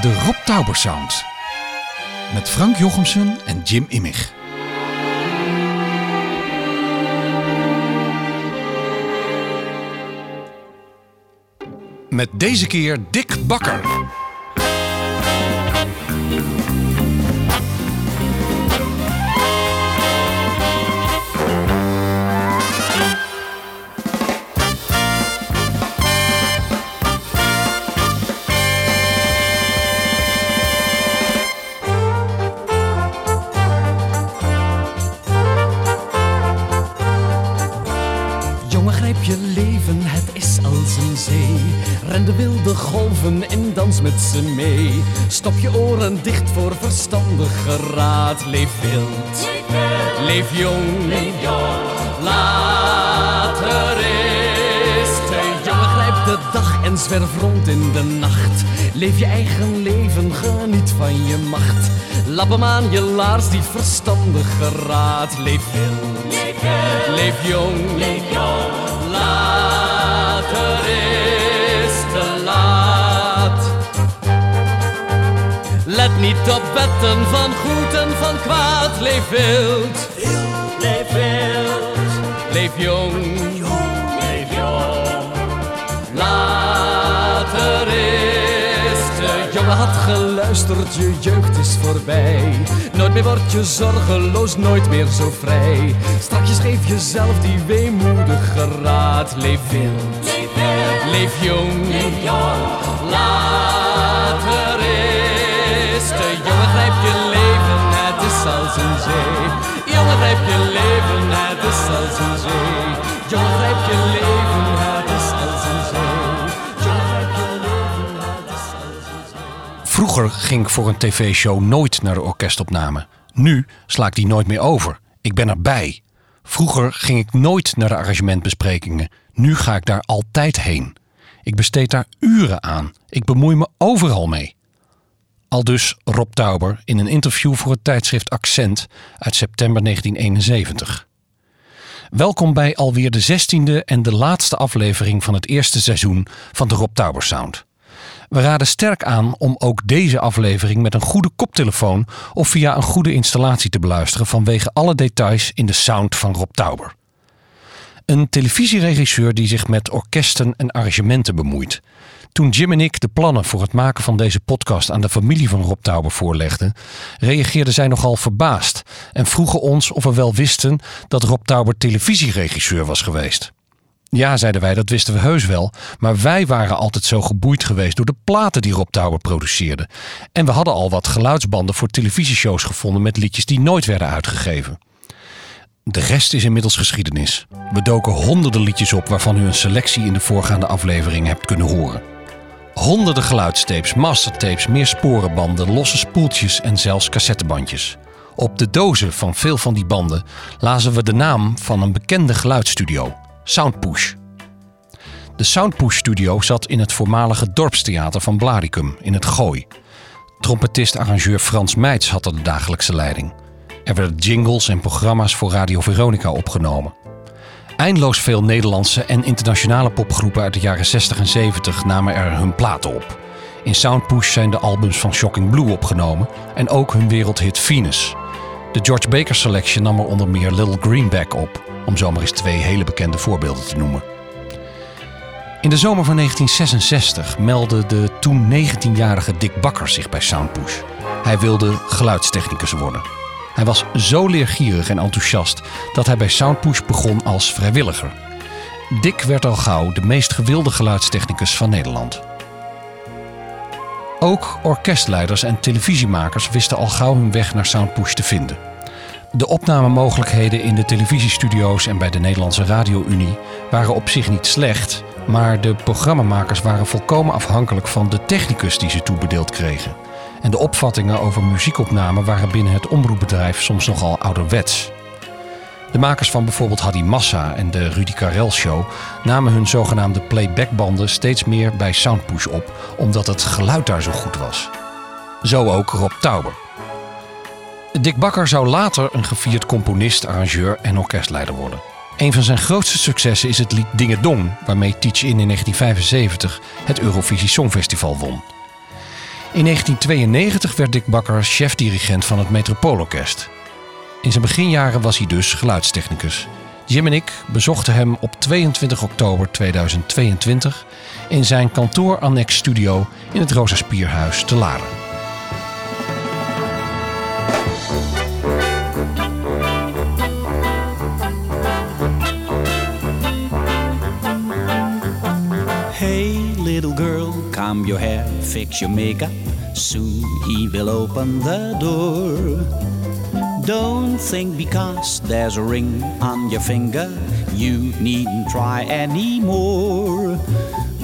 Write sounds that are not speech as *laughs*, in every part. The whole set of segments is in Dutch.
De Rob Tauber Sound. Met Frank Jochemsen en Jim Immig. Met deze keer Dick Bakker. Golven in dans met ze mee. Stop je oren dicht voor verstandige raad. Leef wild, leef jong, later is te Jongen, grijp de dag en zwerf rond in de nacht. Leef je eigen leven, geniet van je macht. Lap hem aan je laars, die verstandige raad. Leef wild, leef jong, later is niet op wetten van goed en van kwaad. Leef wild, leef wild, leef jong, leef jong. Later is te jongen had geluisterd, je jeugd is voorbij. Nooit meer word je zorgeloos, nooit meer zo vrij. Strakjes geef jezelf die weemoedige raad. Leef wild, leef jong, later Vroeger ging ik voor een tv-show nooit naar de orkestopname. Nu sla ik die nooit meer over. Ik ben erbij. Vroeger ging ik nooit naar de arrangementbesprekingen. Nu ga ik daar altijd heen. Ik besteed daar uren aan. Ik bemoei me overal mee. Al dus Rob Tauber in een interview voor het tijdschrift Accent uit september 1971. Welkom bij alweer de zestiende en de laatste aflevering van het eerste seizoen van de Rob Tauber Sound. We raden sterk aan om ook deze aflevering met een goede koptelefoon of via een goede installatie te beluisteren vanwege alle details in de sound van Rob Tauber. Een televisieregisseur die zich met orkesten en arrangementen bemoeit. Toen Jim en ik de plannen voor het maken van deze podcast aan de familie van Rob Tauber voorlegden, reageerden zij nogal verbaasd en vroegen ons of we wel wisten dat Rob Tauber televisieregisseur was geweest. Ja, zeiden wij, dat wisten we heus wel. Maar wij waren altijd zo geboeid geweest door de platen die Rob Tauber produceerde. En we hadden al wat geluidsbanden voor televisieshows gevonden met liedjes die nooit werden uitgegeven. De rest is inmiddels geschiedenis. We doken honderden liedjes op waarvan u een selectie in de voorgaande aflevering hebt kunnen horen. Honderden geluidstapes, mastertapes, meer sporenbanden, losse spoeltjes en zelfs cassettebandjes. Op de dozen van veel van die banden lazen we de naam van een bekende geluidsstudio, Soundpush. De Soundpush studio zat in het voormalige dorpstheater van Blaricum in het Gooi. Trompetist-arrangeur Frans Meits had er de dagelijkse leiding. Er werden jingles en programma's voor Radio Veronica opgenomen. Eindeloos veel Nederlandse en internationale popgroepen uit de jaren 60 en 70 namen er hun platen op. In Soundpush zijn de albums van Shocking Blue opgenomen en ook hun wereldhit Venus. De George Baker Selection nam er onder meer Little Greenback op, om zomaar eens twee hele bekende voorbeelden te noemen. In de zomer van 1966 meldde de toen 19-jarige Dick Bakker zich bij Soundpush. Hij wilde geluidstechnicus worden. Hij was zo leergierig en enthousiast dat hij bij Soundpush begon als vrijwilliger. Dick werd al gauw de meest gewilde geluidstechnicus van Nederland. Ook orkestleiders en televisiemakers wisten al gauw hun weg naar Soundpush te vinden. De opnamemogelijkheden in de televisiestudio's en bij de Nederlandse Radio-Unie waren op zich niet slecht, maar de programmamakers waren volkomen afhankelijk van de technicus die ze toebedeeld kregen. En de opvattingen over muziekopname waren binnen het omroepbedrijf soms nogal ouderwets. De makers van bijvoorbeeld Hadi Massa en de Rudy Karel Show namen hun zogenaamde playbackbanden steeds meer bij Soundpush op, omdat het geluid daar zo goed was. Zo ook Rob Tauber. Dick Bakker zou later een gevierd componist, arrangeur en orkestleider worden. Een van zijn grootste successen is het lied Dingedong, waarmee Teach In in 1975 het Eurovisie Songfestival won. In 1992 werd Dick Bakker chef-dirigent van het Metropoolorkest. In zijn beginjaren was hij dus geluidstechnicus. Jim en ik bezochten hem op 22 oktober 2022 in zijn kantoor-annex studio in het Rosa Spierhuis te Laren. Comb your hair, fix your makeup. Soon he will open the door. Don't think because there's a ring on your finger, you needn't try anymore.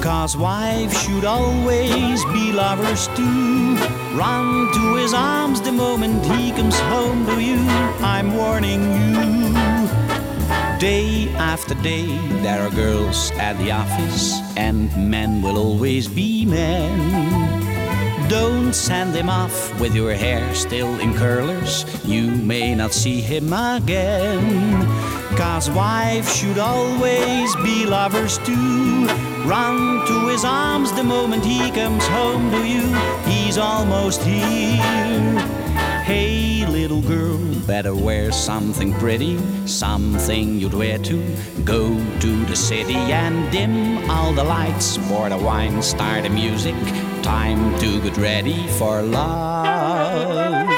Cause wives should always be lovers too. Run to his arms the moment he comes home to you. I'm warning you. Day after day, there are girls at the office, and men will always be men. Don't send him off with your hair still in curlers, you may not see him again. Cause wives should always be lovers too. Run to his arms the moment he comes home to you, he's almost here. Hey, little girl, better wear something pretty, something you'd wear to go to the city and dim all the lights, pour the wine, start the music. Time to get ready for love.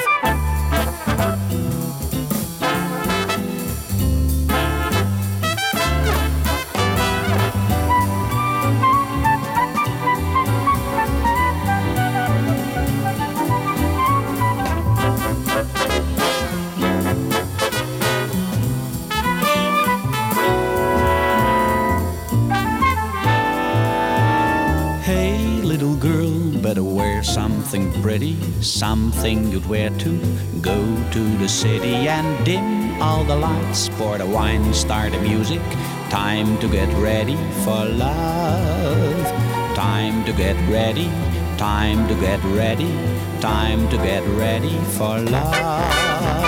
Pretty, something you'd wear to go to the city and dim all the lights, pour the wine, start the music. Time to get ready for love. Time to get ready, time to get ready, time to get ready for love.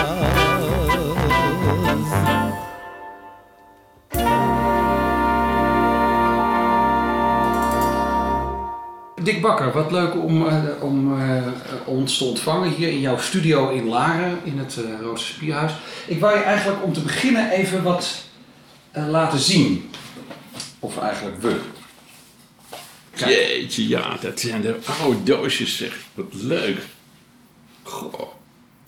Dick Bakker, wat leuk om, eh, om eh, ons te ontvangen hier in jouw studio in Laren, in het uh, Roze Spierhuis. Ik wou je eigenlijk om te beginnen even wat laten zien. Of eigenlijk we. Kijk. Jeetje, ja, dat zijn de oude doosjes, zeg. Wat leuk. Goh.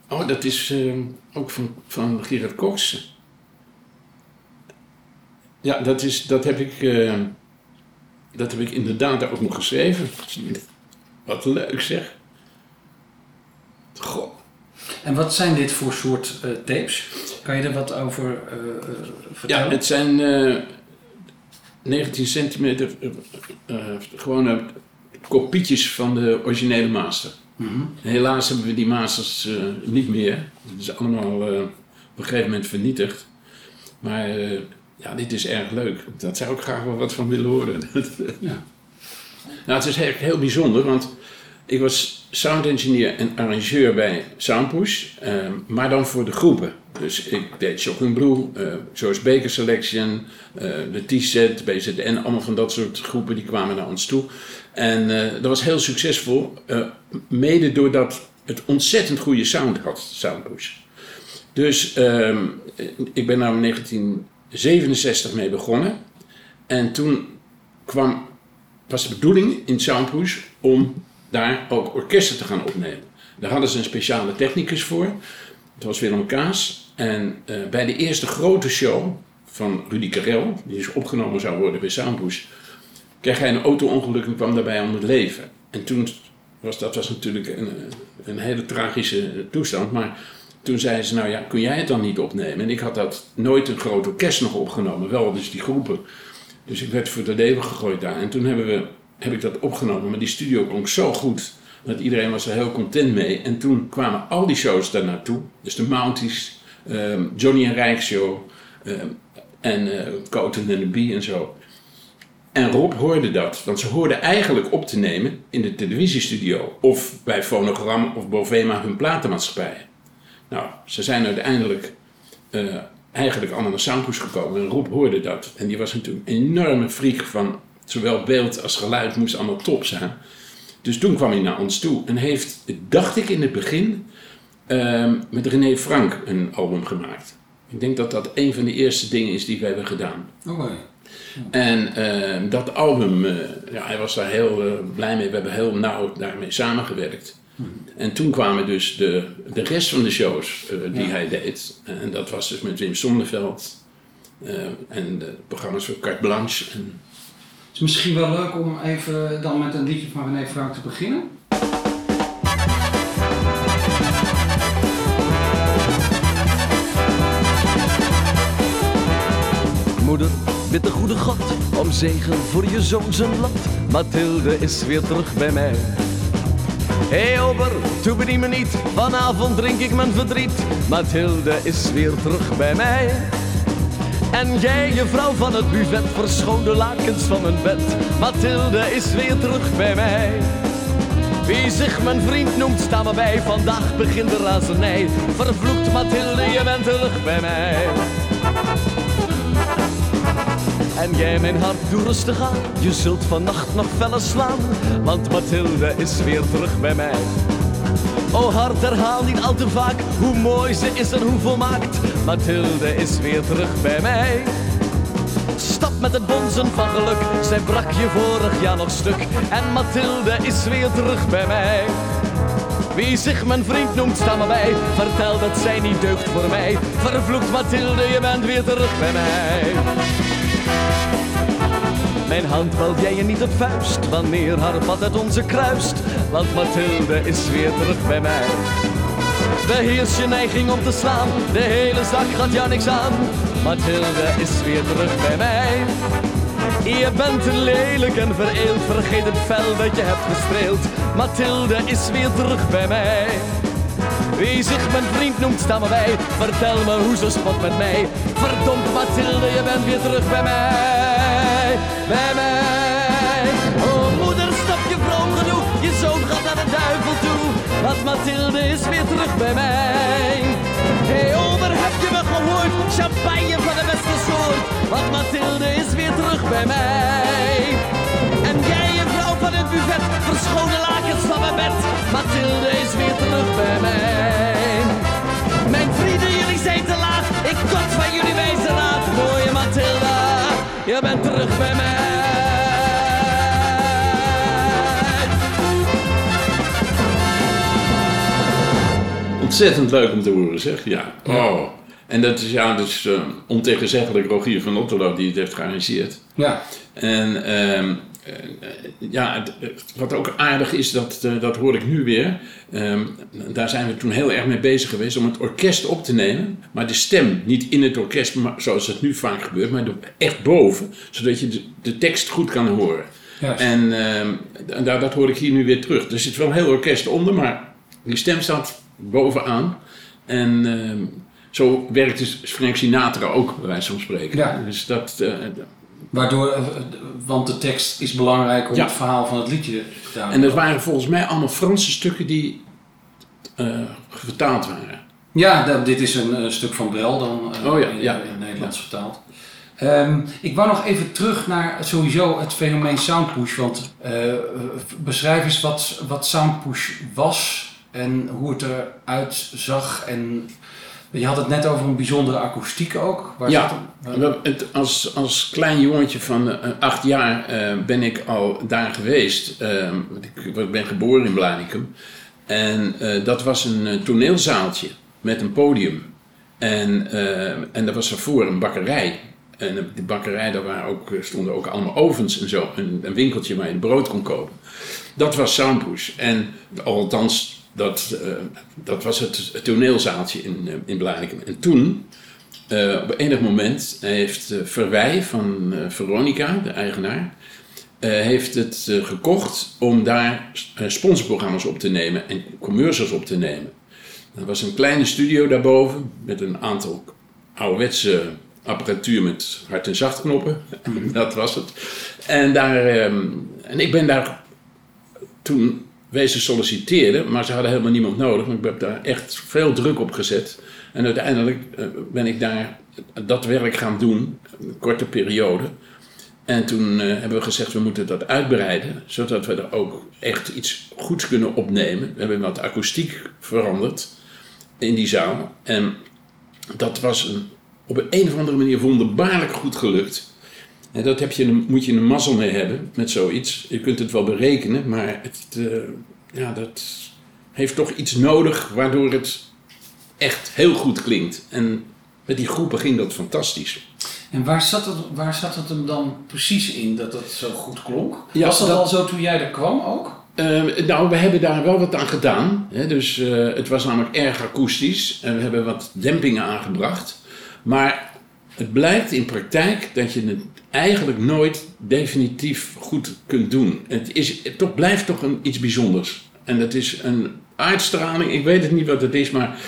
Oh, dat is eh, ook van, van Gerard Cox. Ja, dat, is, dat, heb ik, eh, dat heb ik inderdaad ook nog geschreven. Wat leuk, zeg. Goh. En wat zijn dit voor soort eh, tapes? Kan je er wat over eh, vertellen? Ja, het zijn eh 19 centimeter eh, eh, gewone kopietjes van de originele master. Mhm. Helaas hebben we die masters niet meer. Het is allemaal op een gegeven moment vernietigd. Maar ja, dit is erg leuk. Daar zou ik graag wel wat van willen horen. *laughs* Ja. Nou, het is eigenlijk heel bijzonder, want ik was sound engineer en arrangeur bij Soundpush, eh, maar dan voor de groepen. Dus ik deed Shocking Blue, eh George Baker Selection, eh, de T-set, BZN, allemaal van dat soort groepen die kwamen naar ons toe. En eh, dat was heel succesvol, eh, mede doordat het ontzettend goede sound had, Soundpush. Dus ehm, ik ben daar in 1967 mee begonnen. En toen kwam, was de bedoeling in Soundpush om daar ook orkesten te gaan opnemen. Daar hadden ze een speciale technicus voor. Het was Willem Kaas. En eh, bij de eerste grote show van Rudy Karel, die dus opgenomen zou worden bij Soundpush, kreeg hij een auto-ongeluk en kwam daarbij om het leven. En toen was dat was natuurlijk een, een hele tragische toestand. Maar toen zeiden ze, nou ja, kun jij het dan niet opnemen? En ik had dat nooit een groot orkest nog opgenomen, wel dus die groepen. Dus ik werd voor de leeuwen gegooid daar. En toen hebben we, heb ik dat opgenomen, maar die studio klonk zo goed. Dat iedereen was er heel content mee. En toen kwamen al die shows daar naartoe. Dus de Mounties, ehm, Johnny en Rijk Show ehm, en Coten en de Bee en zo. En Rob hoorde dat, want ze hoorden eigenlijk op te nemen in de televisiestudio of bij Phonogram of Bovema hun platenmaatschappij. Nou, ze zijn uiteindelijk eh, eigenlijk allemaal naar Soundpush gekomen en Rob hoorde dat. En die was natuurlijk een enorme freak van zowel beeld als geluid moest allemaal top zijn. Dus toen kwam hij naar ons toe en heeft, dacht ik in het begin, ehm, met René Frank een album gemaakt. Ik denk dat dat een van de eerste dingen is die we hebben gedaan. Oké. En ehm, dat album, eh, ja, hij was daar heel eh, blij mee. We hebben heel nauw daarmee samengewerkt. En toen kwamen dus de, de rest van de shows eh, die Ja. hij deed. En dat was dus met Wim Sonneveld. eh, en de programma's voor Carte Blanche. En, Het is misschien wel leuk om even dan met een liedje van René Frank te beginnen. Moeder, bid de goede God om zegen voor je zoon zijn land. Mathilde is weer terug bij mij. Hé hey, ober, toebedien me niet, vanavond drink ik mijn verdriet. Mathilde is weer terug bij mij. En jij, je vrouw van het buffet, verschoon de lakens van mijn bed. Mathilde is weer terug bij mij. Wie zich mijn vriend noemt, sta maar bij. Vandaag begint de razernij. Vervloekt Mathilde, je bent terug bij mij. En jij mijn hart, doe rustig aan. Je zult vannacht nog feller slaan. Want Mathilde is weer terug bij mij. O hart, herhaal niet al te vaak hoe mooi ze is en hoe volmaakt. Mathilde is weer terug bij mij. Stap met het bonzen van geluk, zij brak je vorig jaar nog stuk. En Mathilde is weer terug bij mij. Wie zich mijn vriend noemt, sta maar bij. Vertel dat zij niet deugt voor mij. Vervloekt Mathilde, je bent weer terug bij mij. Mijn hand valt jij je niet op vuist wanneer haar pad uit onze kruist. Want Mathilde is weer terug bij mij. Beheers je neiging om te slaan, de hele zak gaat jou niks aan. Mathilde is weer terug bij mij. Je bent lelijk en vereeld, vergeet het vel dat je hebt gestreeld. Mathilde is weer terug bij mij. Wie zich mijn vriend noemt, sta maar bij. Vertel me hoe ze spot met mij. Verdomd Mathilde, je bent weer terug bij mij. Bij mij. Oh moeder, stap je vroom genoeg. Je zoon gaat naar de duivel toe. Want Mathilde is weer terug bij mij. Hey ober, heb je me gehoord? Champagne van de beste soort. Want Mathilde is weer terug bij mij. En jij, je vrouw van het buffet, verschoon de lakens van mijn bed. Mathilde is weer terug bij mij. Je bent terug bij mij. ontzettend leuk om te horen, zeg. Ja. Oh. En dat is ja, dus ontegenzeggelijk Rogier van Otterlo die het heeft gearrangeerd. Ja. En ehm, eh, ja, het- het- wat ook aardig is, dat, eh, dat hoor ik nu weer. Ehm, daar zijn we toen heel erg mee bezig geweest om het orkest op te nemen. Maar de stem niet in het orkest, maar, zoals het nu vaak gebeurt, maar echt boven. Zodat je de, de tekst goed kan horen. Juist. En ehm, daar, dat hoor ik hier nu weer terug. Er zit wel een heel orkest onder, maar die stem staat bovenaan. En ehm, zo werkt dus Frank Sinatra ook, bij wijze van spreken. Ja. Dus dat, eh, Waardoor, eh, want de tekst is belangrijk om Ja. het verhaal van het liedje te En dat waren volgens mij allemaal Franse stukken die eh, vertaald waren. Ja, dat- dit is een eh, stuk van Brel dan Oh ja, in, ja. in Nederlands vertaald. Ehm, ik wou nog even terug naar sowieso het fenomeen Soundpush. Want beschrijf eens wat, wat Soundpush was en hoe het eruit zag. En je had het net over een bijzondere akoestiek ook. Waar Ja. het- als, als klein jongetje van eh, acht jaar eh, ben ik al daar geweest. Eh, want ik, ik ben geboren in Blarikum. En eh, dat was een toneelzaaltje met een podium. En, eh en daar was ervoor een bakkerij. En die bakkerij daar waren ook, stonden ook allemaal ovens en zo. Een, een winkeltje waar je brood kon kopen. Dat was Soundpush. En althans, dat, eh, dat was het, toneelzaaltje in, eh, in. En toen eh, op enig moment heeft uh, Verwij van Veronica, de eigenaar, heeft het gekocht om daar sponsorprogramma's op te nemen en commercials op te nemen. Er was een kleine studio daarboven met een aantal ouderwetse apparatuur met hard- en zachtknoppen. *laughs* Dat was het. En, daar, ehm, en ik ben daar toen wezen solliciteren, maar ze hadden helemaal niemand nodig. Maar ik heb daar echt veel druk op gezet. En uiteindelijk eh, ben ik daar dat werk gaan doen, een korte periode. En toen eh, hebben we gezegd, we moeten dat uitbreiden, zodat we er ook echt iets goeds kunnen opnemen. We hebben wat akoestiek veranderd in die zaal. En dat was op een, een of andere manier wonderbaarlijk goed gelukt. En dat heb je, moet je een mazzel mee hebben met zoiets. Je kunt het wel berekenen, maar het, eh, ja, dat heeft toch iets nodig waardoor het echt heel goed klinkt. En met die groepen ging dat fantastisch. En waar zat, het, waar zat het hem dan precies in dat het zo goed klonk? Ja, Was dat, dat- al zo toen jij er kwam ook? Eh, nou, we hebben daar wel wat aan gedaan. Hè? Dus eh, het was namelijk erg akoestisch. En we hebben wat dempingen aangebracht. Maar het blijkt in praktijk dat je het eigenlijk nooit definitief goed kunt doen. Het, is, toch, blijft toch een, iets bijzonders. En dat is een uitstraling. Ik weet het niet wat het is, maar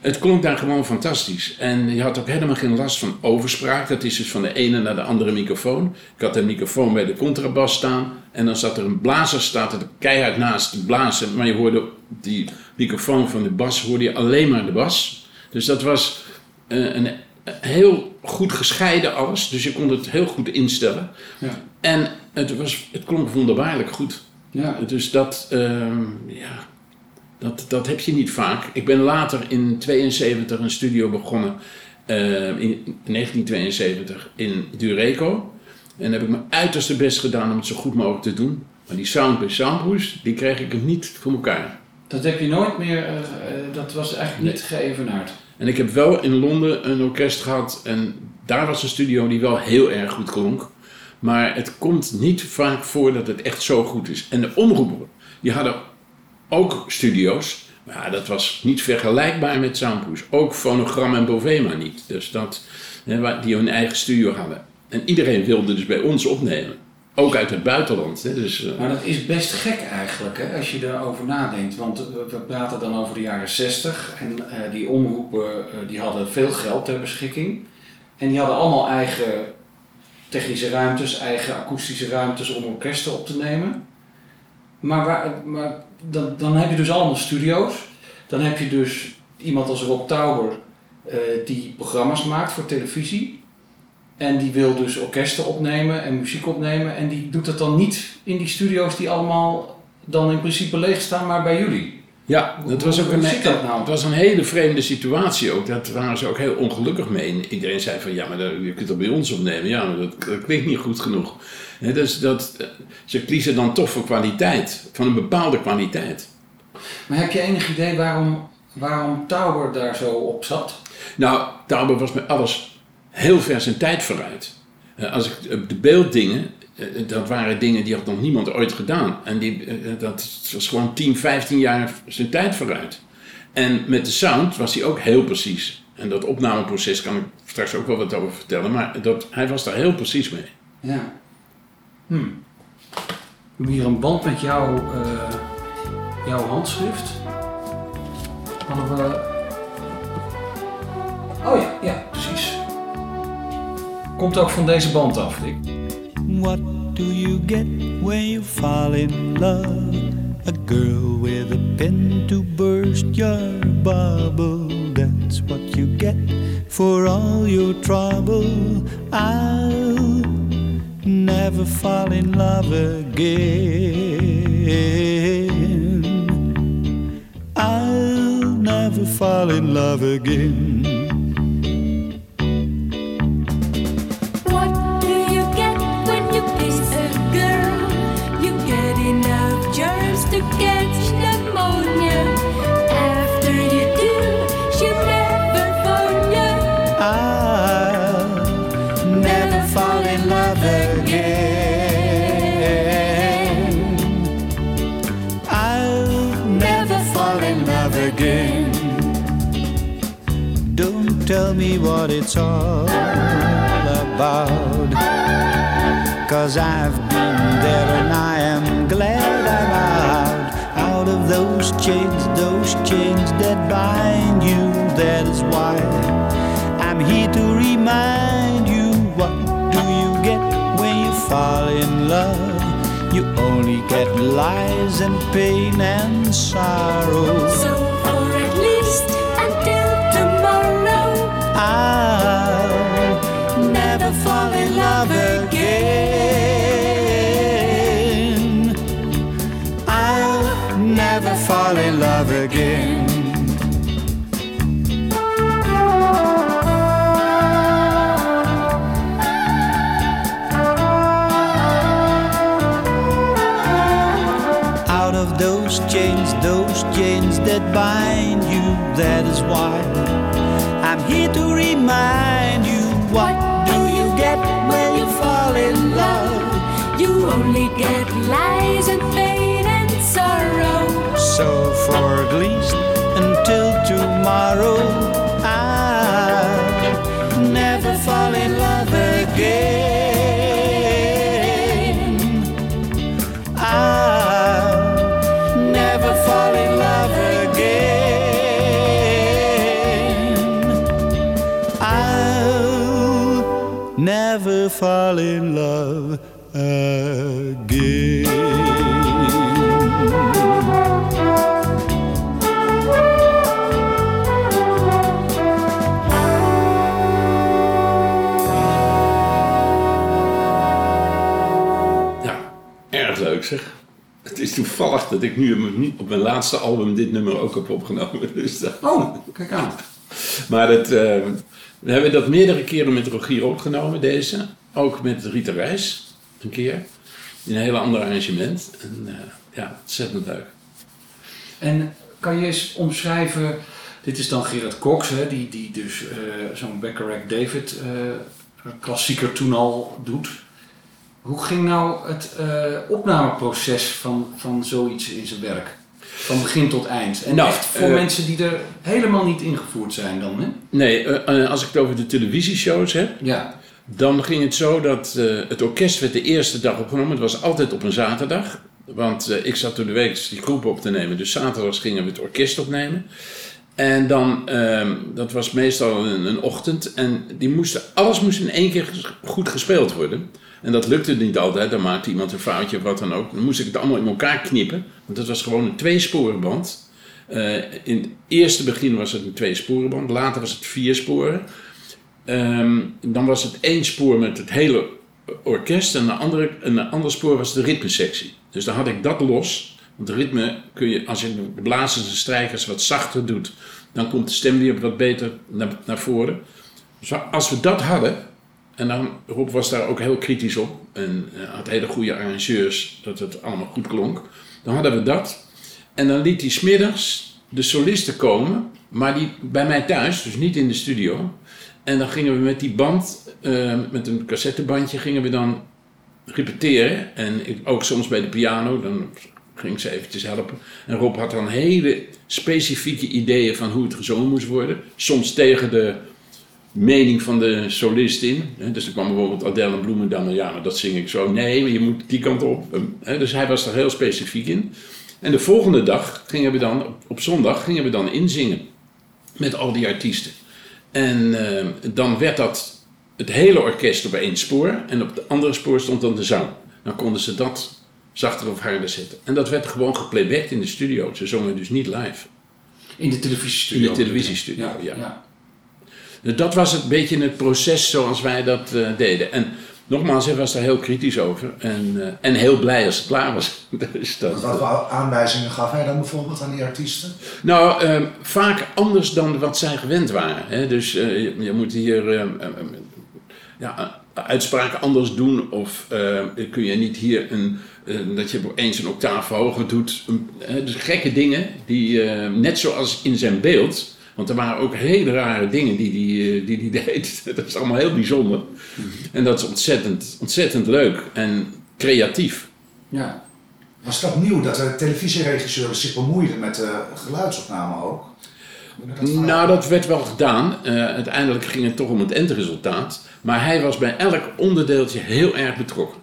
het klonk daar gewoon fantastisch. En je had ook helemaal geen last van overspraak. Dat is dus van de ene naar de andere microfoon. Ik had een microfoon bij de contrabas staan. En dan zat er een blazer, staat er keihard naast te blazen. Maar je hoorde die microfoon van de bas hoorde je alleen maar de bas. Dus dat was eh, een, heel goed gescheiden alles. Dus je kon het heel goed instellen. Ja. En het, was, het klonk wonderbaarlijk goed. Ja. Dus dat, ehm, ja, dat, dat heb je niet vaak. Ik ben later in 72 een studio begonnen, eh, in 1972, in Dureco. En heb ik mijn uiterste best gedaan om het zo goed mogelijk te doen. Maar die sound bij Soundhoes, die kreeg ik niet voor elkaar. Dat heb je nooit meer, eh, eh, dat was eigenlijk niet geëvenaard. En ik heb wel in Londen een orkest gehad en daar was een studio die wel heel erg goed klonk. Maar het komt niet vaak voor dat het echt zo goed is. En de omroepen, die hadden ook studio's. Maar dat was niet vergelijkbaar met Soundpush. Ook Phonogram en Bovema niet. Dus dat, die hun eigen studio hadden. En iedereen wilde dus bij ons opnemen. Ook uit het buitenland. Hè. Dus, eh, Maar dat is best gek eigenlijk, hè, als je daarover nadenkt. Want eh, we praten dan over de jaren 60 en eh, die omroepen die hadden veel geld ter beschikking. En die hadden allemaal eigen technische ruimtes, eigen akoestische ruimtes om orkesten op te nemen. Maar, maar dan, dan heb je dus allemaal studio's. Dan heb je dus iemand als Rob Tauber die programma's maakt voor televisie. En die wil dus orkesten opnemen en muziek opnemen. En die doet dat dan niet in die studio's die allemaal dan in principe leeg staan, maar bij jullie. Ja, dat was ook een, dat nou? het was een hele vreemde situatie ook. Dat waren ze ook heel ongelukkig mee. En iedereen zei van, ja, maar dat, je kunt dat bij ons opnemen. Ja, maar dat, dat klinkt niet goed genoeg. Dus dat, eh, ze kiezen dan toch voor kwaliteit. Van een bepaalde kwaliteit. Maar heb je enig idee waarom, waarom Tauber daar zo op zat? Nou, Tauber was met alles heel ver zijn tijd vooruit. Eh, Als ik eh, de beelddingen, eh, dat waren dingen die had nog niemand ooit gedaan. En die, dat was gewoon 10, 15 jaar zijn tijd vooruit. En met de sound was hij ook heel precies. En dat opnameproces kan ik straks ook wel wat over vertellen. Maar dat, hij was daar heel precies mee. Ja. Hm. We hebben hier een band met jouw, eh, jouw handschrift. Oh ja, ja, precies. Komt ook van deze band af, Dick. What do you get when you fall in love? A girl with a pin to burst your bubble. That's what you get for all your trouble. I'll never fall in love again. I'll never fall in love again. What it's all about. Cause I've been there and I am glad I'm out. Out of those chains, those chains that bind you. That is why I'm here to remind you what do you get when you fall in love? You only get lies and pain and sorrow. love again. I'll never fall in love again. that bind you. That is why I'm here to remind. You only get lies and pain and sorrow. So for at least until tomorrow, I'll never fall in love again. I'll never fall in love again. I'll never fall in love toevallig dat ik nu op mijn- laatste album dit nummer ook heb opgenomen. *laughs* Dus dat- Oh, kijk aan. Maar het, eh, we hebben dat meerdere keren met Rogier opgenomen, deze. Ook met Rita Reis, een keer. In een hele ander arrangement. En, eh, ja, ontzettend leuk. En kan je eens omschrijven, dit is dan Gerard Cox, hè, die, die dus eh, zo'n Bacharach David klassieker toen al doet. Hoe ging nou het eh, opnameproces van, van zoiets in zijn werk? Van begin tot eind. En Nou, echt voor eh, mensen die er helemaal niet ingevoerd zijn dan, hè? Nee, eh, als ik het over de televisieshows heb, Ja. dan ging het zo dat het orkest werd de eerste dag opgenomen. Het was altijd op een zaterdag. Want ik zat door de week die groepen op te nemen. Dus zaterdags gingen we het orkest opnemen. En dan, ehm, dat was meestal een, een ochtend. En die moesten, alles moest in één keer goed gespeeld worden. En dat lukte niet altijd. Dan maakte iemand een foutje of wat dan ook. Dan moest ik het allemaal in elkaar knippen. Want dat was gewoon een tweesporenband. Eh in het eerste begin was het een tweesporenband. Later was het vier sporen. Ehm, dan was het één spoor met het hele orkest en een, andere, een ander spoor was de ritmesectie. Dus dan had ik dat los. Want ritme kun je, als je de blazers en strijkers wat zachter doet, dan komt de stem weer wat beter naar, naar voren. Dus als we dat hadden, en dan, Rob was daar ook heel kritisch op en eh, had hele goede arrangeurs, dat het allemaal goed klonk. Dan hadden we dat. En dan liet hij smiddags de solisten komen, maar die bij mij thuis, dus niet in de studio. En dan gingen we met die band, eh, met een cassettebandje, gingen we dan repeteren. En ik, ook soms bij de piano, dan ging ze eventjes helpen. En Rob had dan hele specifieke ideeën van hoe het gezongen moest worden. Soms tegen de mening van de solist in. Hè, Dus er kwam bijvoorbeeld Adele Bloemendam, ja, maar dat zing ik zo. Nee, maar je moet die kant op. Hè, Dus hij was er heel specifiek in. En de volgende dag gingen we dan, op- zondag, gingen we dan inzingen. Met al die artiesten. En eh, dan werd dat het hele orkest op één spoor. En op het andere spoor stond dan de zang. Dan konden ze dat zachter of harder zetten. En dat werd gewoon geplaybacked in de studio. Ze zongen dus niet live. In de televisiestudio. In de televisiestudio, ja. ja. Dus dat was het beetje het proces zoals wij dat eh, deden. En nogmaals, hij was daar heel kritisch over. En, eh, en heel blij als het klaar was. *laughs* dus dat, Wat voor aanwijzingen gaf hij dan bijvoorbeeld aan die artiesten? Nou, eh, vaak anders dan wat zij gewend waren. Hè? Dus eh, je, je moet hier eh, eh, eh, ja, uitspraken anders doen. Of kun je niet hier een, dat je eens een octaaf hoger doet. Een- dus gekke dingen, die, net zoals in zijn beeld. Want er waren ook hele rare dingen die die, eh, die, die *laughs* deed. Dat is allemaal heel bijzonder. En dat is ontzettend, ontzettend leuk en creatief. ja. Was dat nieuw dat de televisieregisseurs zich bemoeiden met de geluidsopname ook? Dat? Nou, dat werd wel gedaan. Eh, uiteindelijk ging het toch om het eindresultaat. Maar hij was bij elk onderdeeltje heel erg betrokken.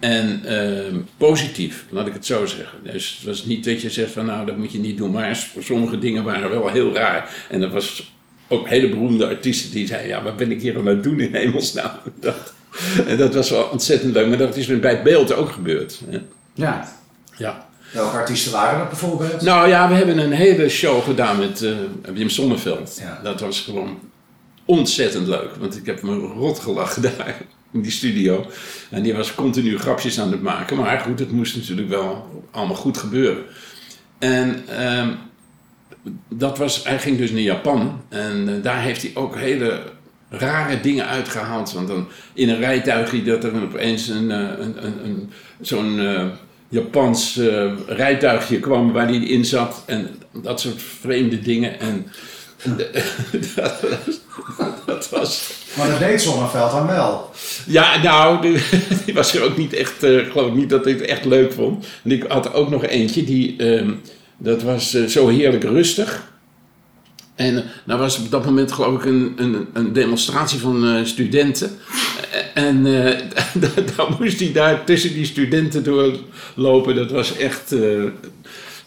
En ehm, positief, laat ik het zo zeggen. Dus het was niet dat je zegt van nou, dat moet je niet doen. Maar sommige dingen waren wel heel raar. En er was ook hele beroemde artiesten die zeiden... ja, wat ben ik hier aan het doen in hemelsnaam? *laughs* Dat, en dat was wel ontzettend leuk. Maar dat is bij het beeld ook gebeurd. hè. ja. Ja. Welke artiesten waren dat bijvoorbeeld? Nou ja, we hebben een hele show gedaan met eh, Wim Sonneveld. Ja. Dat was gewoon ontzettend leuk. Want ik heb me rot gelachen daar in die studio. En die was continu grapjes aan het maken. Maar goed, het moest natuurlijk wel allemaal goed gebeuren. En ehm, dat was, hij ging dus naar Japan. En eh, daar heeft hij ook hele rare dingen uitgehaald. Want dan in een rijtuigje dat er opeens een, eh, een, een, een, zo'n eh, Japans rijtuigje kwam waar hij in zat. En dat soort vreemde dingen. En *laughs* dat, was, dat was... Maar dat deed Zonneveld dan wel. Ja, nou, die, *laughs* die was er ook niet echt, ik geloof niet dat ik het echt leuk vond. En ik had ook nog eentje, die, ehm, dat was eh, zo heerlijk rustig. En nou was op dat moment geloof ik een, een, een demonstratie van studenten. En *laughs* dan moest hij daar tussen die studenten doorlopen. Dat was echt,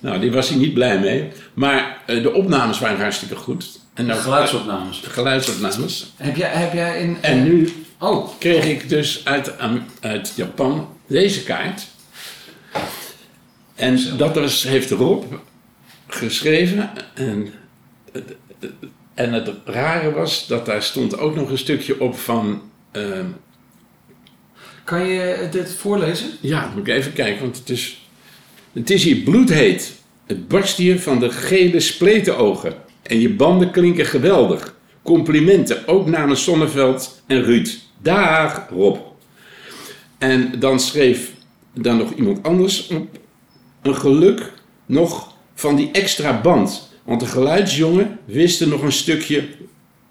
nou die was hij niet blij mee. Maar eh, de opnames waren hartstikke goed. En Geluidsopnames. de geluidsopnames. Heb jij, heb jij in... En nu Oh, kreeg ik dus uit, uit Japan deze kaart. En dat was, heeft Rob geschreven. En, en het rare was dat daar stond ook nog een stukje op van... ehm, kan je dit voorlezen? ja, moet ik even kijken, want het is, het is hier bloedheet. Het barst hier van de gele spletenogen. En je banden klinken geweldig. Complimenten, ook namens Sonneveld en Ruud. Dag, Rob. En dan schreef dan nog iemand anders op. Een geluk nog van die extra band. Want de geluidsjongen wist er nog een stukje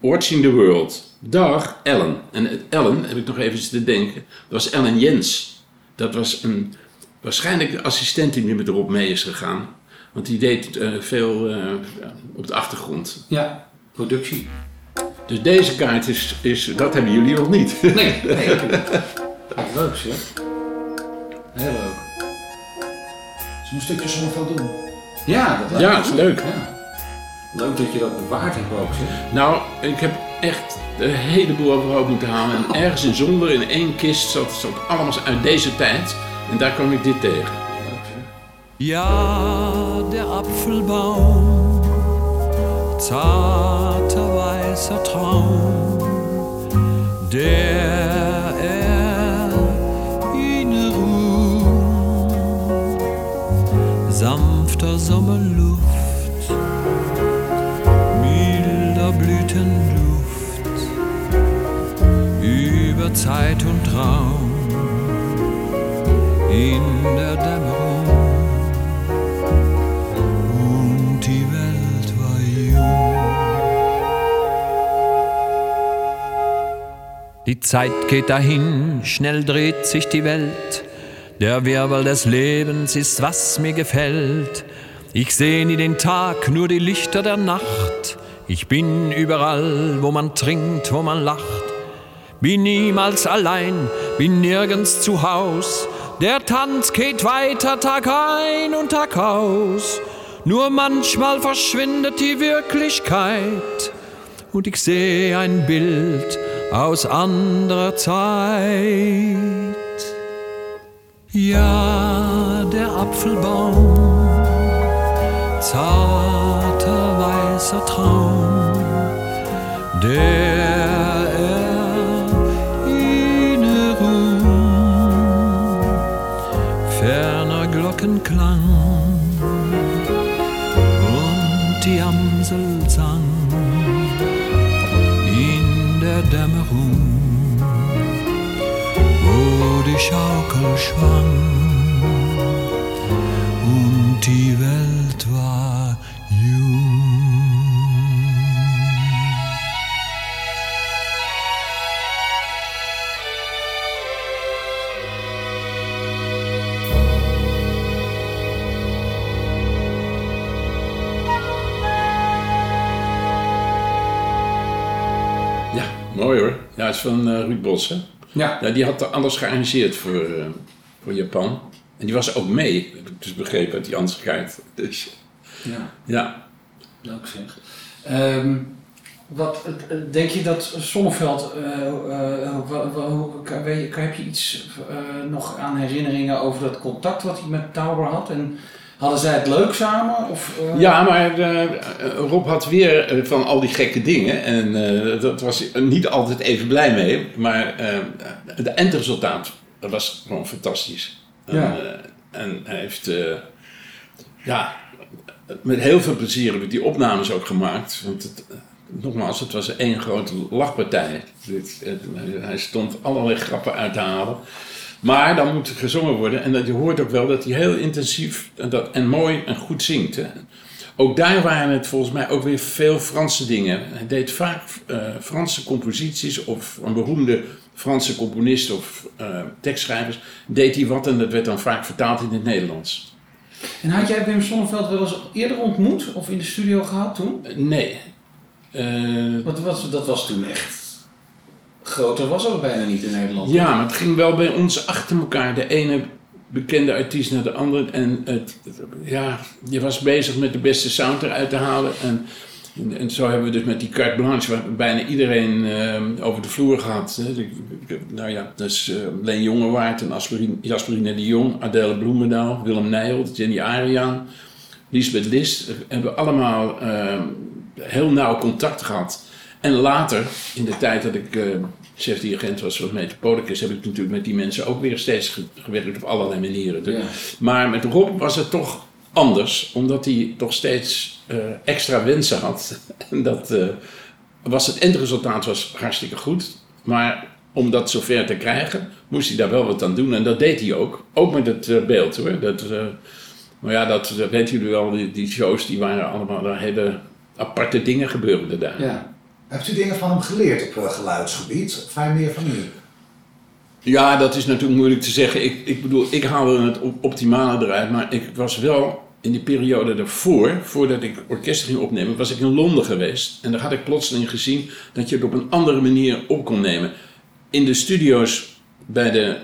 Watching the World. Dag, Ellen. En Ellen, heb ik nog even te denken, was Ellen Jens. Dat was een, waarschijnlijk de assistent die nu met Rob mee is gegaan. Want die deed eh, veel eh, op de achtergrond. Ja, productie. Dus deze kaart is, is dat hebben jullie nog niet. Nee, nee. Leuk zeg. Heel leuk. We een stukje Zonneveld doen? Ja, dat lijkt Ja, is leuk. Ja. Leuk dat je dat bewaard hebt ook zeg. Nou, ik heb echt een heleboel overhoop moeten halen. En ergens in zonder, in één kist, zat, zat allemaal uit deze tijd. En daar kwam ik dit tegen. Ja, der Apfelbaum, zarter weißer Traum, der Erinnerung, sanfter Sommerluft, milder Blütenduft, über Zeit und Raum der Dämmerung und die Welt war jung. Die Zeit geht dahin, schnell dreht sich die Welt. Der Wirbel des Lebens ist, was mir gefällt. Ich seh nie den Tag, nur die Lichter der Nacht. Ich bin überall, wo man trinkt, wo man lacht. Bin niemals allein, bin nirgends zu Haus. Der Tanz geht weiter Tag ein und Tag aus. Nur manchmal verschwindet die Wirklichkeit und ich sehe ein Bild aus anderer Zeit. Ja, der Apfelbaum, zarter weißer Traum, der wo die Schaukel schwang und die Welt war jung. Ja, mooi hoor. Ja, het is van eh, Ruud Bos, hè? Ja. Ja, die had alles gearrangeerd voor, eh, voor Japan. En die was ook mee, heb ik dus begrepen uit die kaart. Dus ja. ja, Leuk zeg. Ehm, wat, eh, denk je dat Sonneveld, eh, eh, kan- heb je iets eh, nog aan herinneringen over dat contact wat hij met Tauber had? En hadden zij het leuk samen? Of, eh, ja maar eh, Rob had weer eh, van al die gekke dingen. En eh dat was niet altijd even blij mee. Maar eh het eindresultaat was gewoon fantastisch. En, Ja. eh, en hij heeft, eh, ja, met heel veel plezier heb ik die opnames ook gemaakt. Want het, eh, nogmaals, het was één grote lachpartij. Hij stond allerlei grappen uit te halen. Maar dan moet er gezongen worden. En dat, je hoort ook wel dat hij heel intensief en, dat, en mooi en goed zingt. Hè. Ook daar waren het volgens mij ook weer veel Franse dingen. Hij deed vaak eh, Franse composities of een beroemde Franse componist of eh, tekstschrijvers. Deed hij wat en dat werd dan vaak vertaald in het Nederlands. En had jij Wim Sonneveld wel eens eerder ontmoet of in de studio gehad toen? Nee. Eh, dat was, dat was toen echt... Groter was er bijna niet in Nederland. Ja, maar het ging wel bij ons achter elkaar. De ene bekende artiest naar de andere. En het, ja, je was bezig met de beste sound eruit te halen. En, en, zo hebben we dus met die carte blanche, bijna iedereen eh, over de vloer gehad. Hè. Nou ja, dus eh Leen Jongewaard en Asperine, Jasperine de Jong, Adele Bloemendaal, Willem Nijholt, Jenny Ariaan, Lisbeth List. Hebben allemaal eh, heel nauw contact gehad. En later, in de tijd dat ik eh chef-dirigent was van Metropolis, heb ik natuurlijk met die mensen ook weer steeds ge- gewerkt op allerlei manieren. Dus- Ja. Maar met Rob was het toch anders, omdat hij toch steeds eh, extra wensen had. *laughs* En dat eh, was het eindresultaat was hartstikke goed. Maar om dat zover te krijgen, moest hij daar wel wat aan doen. En dat deed hij ook. Ook met het beeld hoor. Dat, maar ja, dat, dat weten jullie wel. Die, die shows die waren allemaal daar hele aparte dingen gebeurden daar. Ja. Hebt u dingen van hem geleerd op eh, geluidsgebied? Of hij meer van u? Ja, dat is natuurlijk moeilijk te zeggen. Ik, ik bedoel, ik haalde het op- optimale eruit, maar ik was wel in die periode daarvoor, voordat ik orkest ging opnemen, was ik in Londen geweest. En daar had ik plotseling gezien dat je het op een andere manier op kon nemen. In de studio's bij de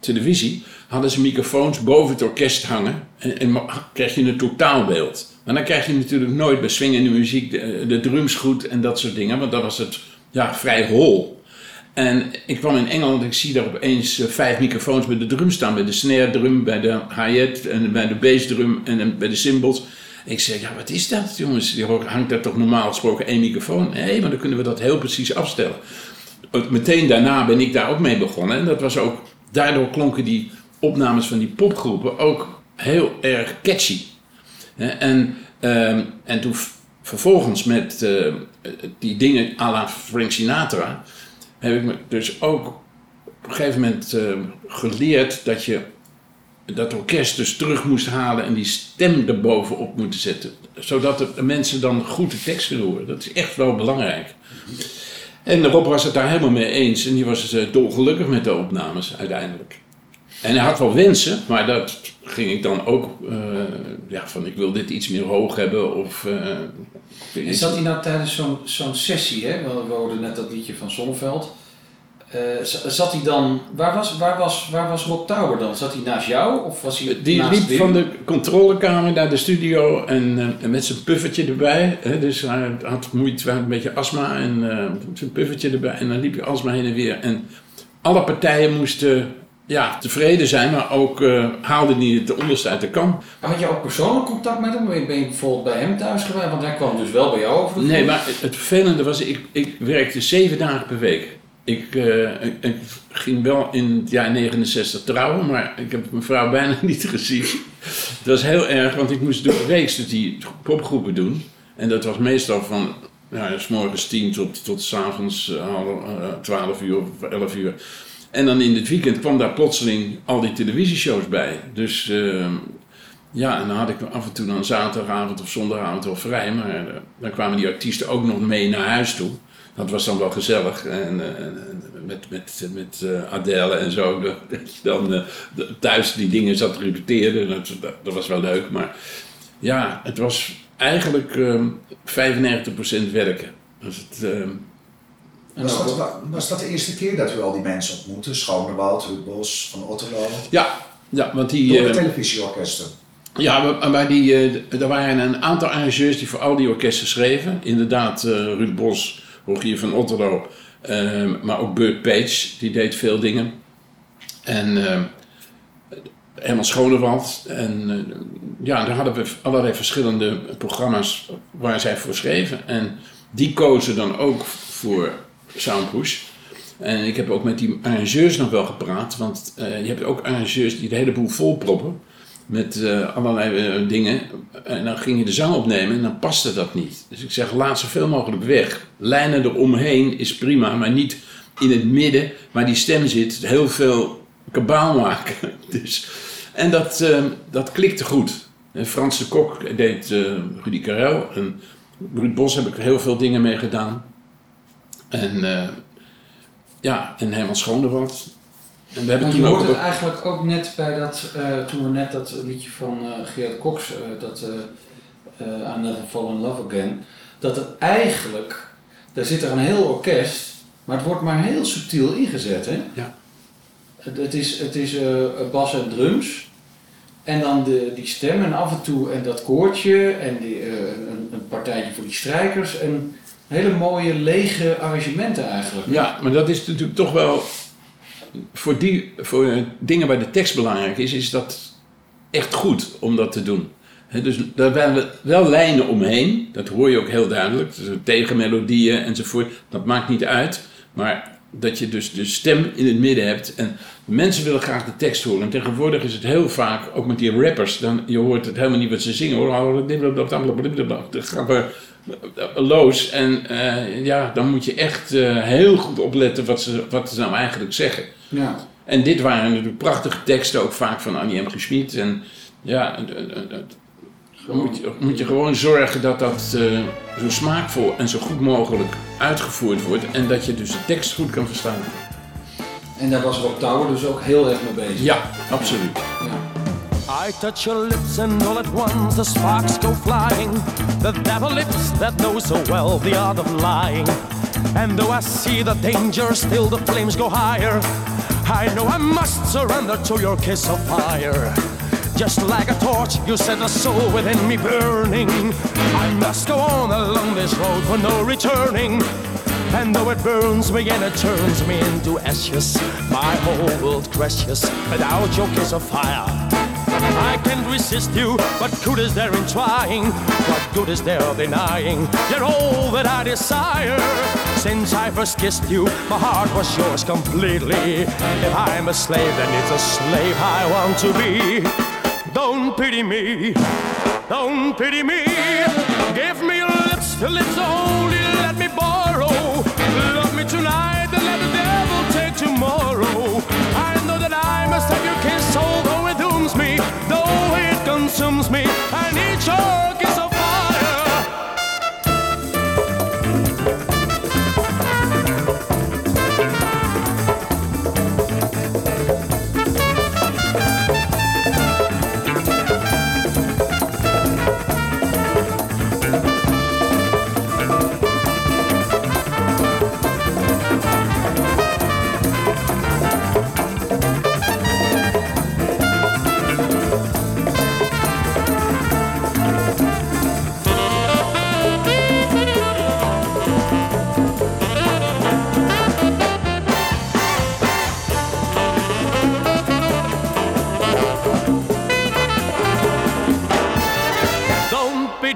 televisie hadden ze microfoons boven het orkest hangen en, en kreeg je een totaalbeeld. Maar dan krijg je natuurlijk nooit bij swingende muziek de, de drums goed en dat soort dingen, want dan was het ja, vrij hol. En ik kwam in Engeland en ik zie daar opeens eh, vijf microfoons bij de drum staan. Bij de snare drum, bij de hi-hat en bij de bass drum en bij de cymbals. Ik zeg, ja wat is dat jongens? Die hangt daar toch normaal gesproken één microfoon? Nee, maar dan kunnen we dat heel precies afstellen. Meteen daarna ben ik daar ook mee begonnen. En dat was ook, daardoor klonken die opnames van die popgroepen ook heel erg catchy. En, ehm, en toen vervolgens met eh, die dingen à la Frank Sinatra... heb ik me dus ook op een gegeven moment eh, geleerd dat je dat orkest dus terug moest halen en die stem erbovenop moeten zetten. Zodat de mensen dan goed de tekst kunnen horen. Dat is echt wel belangrijk. En Rob was het daar helemaal mee eens en die was eh, dolgelukkig met de opnames uiteindelijk. En hij had wel wensen, maar dat ging ik dan ook eh, ja, van ik wil dit iets meer hoog hebben of... En zat hij nou tijdens zo'n zo'n sessie, hè? We hoorden net dat liedje van Zonneveld. Eh, zat hij dan, waar was, waar, was, waar was Rob Tower dan? Zat hij naast jou of was hij Die naast liep Wim? van de controlekamer naar de studio en, en met zijn puffertje erbij. Hè, dus hij had moeite, hij had een beetje astma en zijn puffertje erbij. En dan liep hij alsmaar heen en weer. En alle partijen moesten ja, tevreden zijn, maar ook eh haalden hij het de onderste uit de kam. Had je ook persoonlijk contact met hem? Ben je bijvoorbeeld bij hem thuis geweest? Want hij kwam dus wel bij jou over Nee, maar het vervelende was, ik, ik werkte zeven dagen per week. Ik, eh, ik, ik ging wel in het jaar 69 trouwen, maar ik heb mijn vrouw bijna *laughs* niet gezien. Het was heel erg, want ik moest door de week dus die popgroepen doen. En dat was meestal van ja, s morgens 10 tot, tot s avonds eh, 12 uur of 11 uur. En dan in het weekend kwam daar plotseling al die televisieshows bij. Dus eh, ja, en dan had ik af en toe dan zaterdagavond of zondagavond wel vrij. Maar eh, dan kwamen die artiesten ook nog mee naar huis toe. Dat was dan wel gezellig. En, eh, met, met, met eh, Adele en zo. *laughs* Dat je dan thuis die dingen zat te repeteren. Dat, was wel leuk. Maar ja, het was eigenlijk ehm 95% werken. Dus het, ehm, Was dat, was dat de eerste keer dat u al die mensen ontmoette? Schoonewald, Bos, Van Otterlo? ja, ja, want die... Door de eh, televisieorkesten. Ja, maar- die, eh, er waren een aantal arrangeurs die voor al die orkesten schreven. Inderdaad, eh, Ruud Bos, Rogier van Otterlo, eh, maar ook Burt Page, die deed veel dingen. En eh Herman Schonewald. En ja, daar hadden we allerlei verschillende programma's waar zij voor schreven. En die kozen dan ook voor En ik heb ook met die arrangeurs nog wel gepraat, want eh, je hebt ook arrangeurs die de hele boel volproppen. met eh, allerlei eh, dingen. En dan ging je de zang opnemen en dan paste dat niet. Dus ik zeg, laat zoveel mogelijk weg. Lijnen eromheen is prima, maar niet in het midden waar die stem zit. Heel veel kabaal maken. *laughs* Dus, en dat, dat klikte goed. Frans de Kok deed Rudy Karel. En Ruud Bos heb ik heel veel dingen mee gedaan. En eh, ja, en Herman Schoonderwald. En we hebben toen ook... het eigenlijk ook net bij dat, eh, toen we net dat liedje van eh Gerard Cox, dat I Never Fall in Love Again, dat het eigenlijk, daar zit er een heel orkest, maar het wordt maar heel subtiel ingezet. Hè? Ja. Het, het is, het is bas en drums. En dan de, die stem en af en toe en dat koortje en die, een, een partijtje voor die strijkers. En hele mooie lege arrangementen eigenlijk. Ja, maar dat is natuurlijk toch wel. Voor, die, voor eh, dingen waar de tekst belangrijk is, is dat echt goed om dat te doen. Dus daar waren wel lijnen omheen, dat hoor je ook heel duidelijk. Dus tegenmelodieën enzovoort, dat maakt niet uit. Maar dat je dus de stem in het midden hebt. En mensen willen graag de tekst horen. En tegenwoordig is het heel vaak, ook met die rappers, dan, je hoort het helemaal niet wat ze zingen hoor. Dat gaat maar los. En eh, ja, dan moet je echt eh, heel goed opletten wat ze, wat ze nou eigenlijk zeggen. Ja. En dit waren natuurlijk prachtige teksten, ook vaak van Annie M. G. En ja, dan moet je, moet je gewoon zorgen dat dat eh, zo smaakvol en zo goed mogelijk uitgevoerd wordt. En dat je dus de tekst goed kan verstaan. En daar was Rob Touwer dus ook heel erg mee bezig. Ja, absoluut. Ja. I touch your lips and all at once the sparks go flying. The devil lips that know so well the art of lying. And though I see the danger, still the flames go higher. I know I must surrender to your kiss of fire. Just like a torch, you set the soul within me burning. I must go on along this road for no returning. And though it burns me and it turns me into ashes, my whole world crashes without your kiss of fire. I can't resist you, what good is there in trying? What good is there denying? You're all that I desire. Since I first kissed you, my heart was yours completely. If I'm a slave, then it's a slave I want to be. Don't pity me, don't pity me. Give me your lips, the lips only let me borrow. Love me tonight, and let the devil take tomorrow.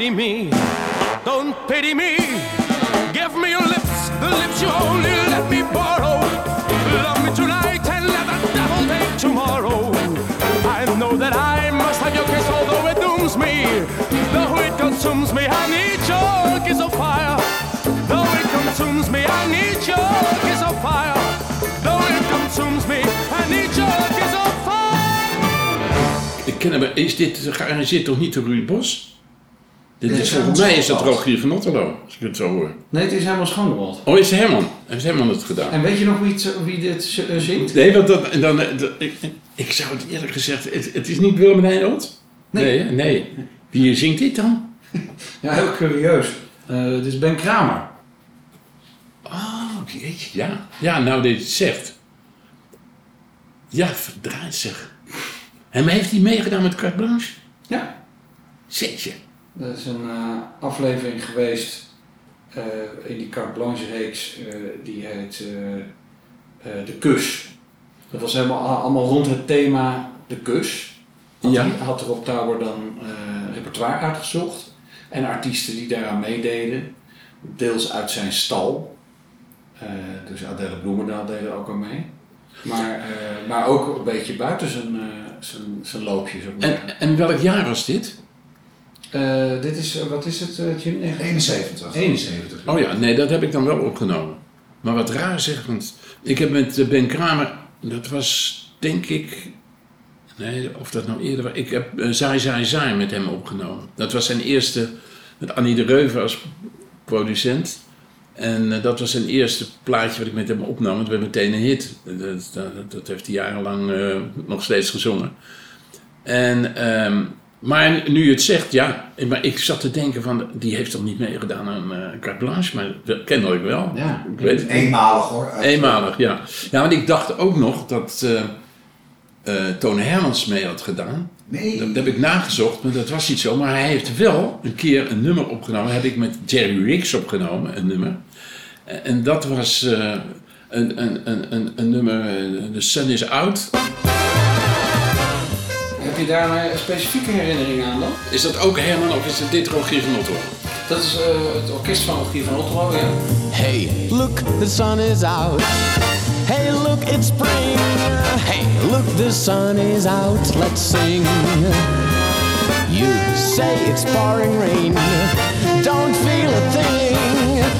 Pity me, don't pity me. Give me your lips, the lips you only let me borrow. Love me tonight and let the devil take tomorrow. I know that I must have your kiss, although it dooms me. Though it consumes me, I need your kiss of fire. Though it consumes me, I need your kiss of fire. Though it consumes me, I need your kiss of fire. Ik ken hem, is dit gearrangeerd toch niet door Ruud Bos? Dit is, volgens mij is dat Schoonwald. Rogier van Otterlo, als ik het zo hoor. Nee, het is helemaal Schoonewald. Oh, is Herman? Heeft Herman het gedaan? En weet je nog wie, het, wie dit eh, zingt? Nee, want dat, dan, eh, dat- ik, ik zou het eerlijk gezegd... Het, het is niet Willem Nijholt? Nee. Nee. Wie zingt dit dan? Ja, heel curieus. Eh het is Ben Kramer. Oh, jeetje, ja. Ja, nou dit zegt. Ja, verdraaid zeg. En heeft hij meegedaan met Carte Blanche? Ja. Zetje. Dat is een eh, aflevering geweest eh, in die Carte Blanche reeks. eh, die heet De Kus. Dat was helemaal allemaal rond het thema De Kus. Had, Ja. had Rob Tower dan repertoire uitgezocht. En artiesten die daaraan meededen. Deels uit zijn stal. Dus Adele Bloemendaal deed er ook aan mee. Maar, maar ook een beetje buiten zijn, zijn, zijn loopje. Zo. En, en welk jaar was dit? Eh, dit is, wat is het, eh, Jim? Nee, 71. 71. Oh ja, nee, dat heb ik dan wel opgenomen. Maar wat raar zeg, want ik heb met eh, Ben Kramer, dat was denk ik, nee, of dat nou eerder was, ik heb uh, Zaai Zaai Zaai met hem opgenomen. Dat was zijn eerste, met Annie de Reuven als producent. En dat was zijn eerste plaatje wat ik met hem opnam. Het werd meteen een hit. Dat, dat, dat heeft hij jarenlang eh, nog steeds gezongen. En, ehm, maar nu je het zegt, ja. Maar ik zat te denken van, die heeft toch niet meegedaan aan uh, carte blanche? Maar dat kennelijk wel. Ja. Ik weet. Eenmalig hoor. Eenmalig, ja. Ja, want ik dacht ook nog dat eh, Tone Hermans mee had gedaan. Nee. Dat heb ik nagezocht, maar dat was niet zo. Maar hij heeft wel een keer een nummer opgenomen. heb ik met Jerry Riggs opgenomen, een nummer. En dat was een, een, een, een, nummer, The Sun is Out. Heb je daar een specifieke herinnering aan dan? Is dat ook Herman of is het dit Rogier van Otto? Dat is eh, het orkest van Rogier van Otterlo, ja. Hey, look, the sun is out. Hey, look, it's spring. Hey, look, the sun is out. Let's sing. You say it's pouring rain. Don't feel a thing.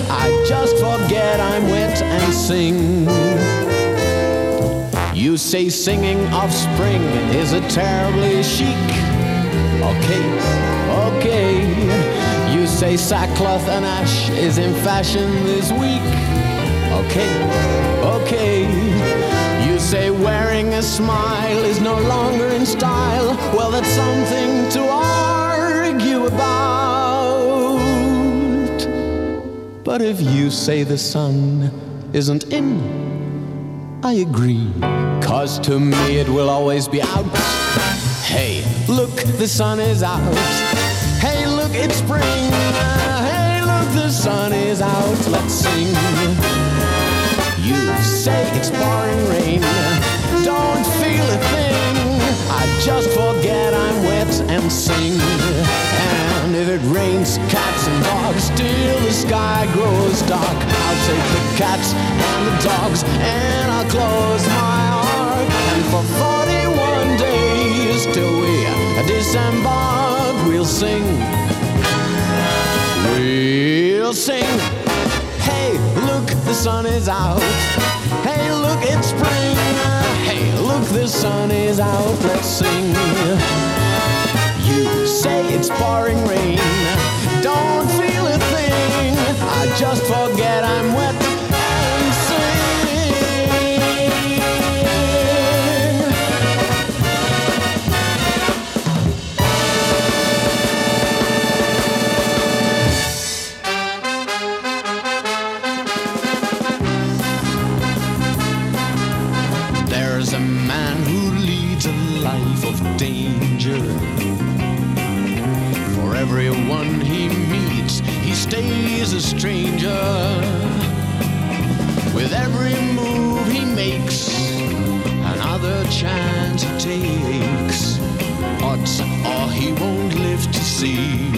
I just forget I'm wet and sing. You say singing of spring is a terribly chic. Okay, okay. You say sackcloth and ash is in fashion this week. Okay, okay. You say wearing a smile is no longer in style. Well, that's something to argue about. But if you say the sun isn't in, I agree. Cause to me it will always be out. Hey, look, the sun is out. Hey, look, it's spring. Hey, look, the sun is out. Let's sing. You say it's pouring rain. Don't feel a thing. I just forget I'm wet and sing. If it rains cats and dogs till the sky grows dark, I'll take the cats and the dogs and I'll close my heart. And for 41 days till we disembark, we'll sing. We'll sing. Hey, look, the sun is out. Hey, look, it's spring. Hey, look, the sun is out. Let's sing. You say it's pouring rain. Don't feel a thing. I just forget I'm wet a stranger. With every move he makes, another chance he takes. Odds are he won't live to see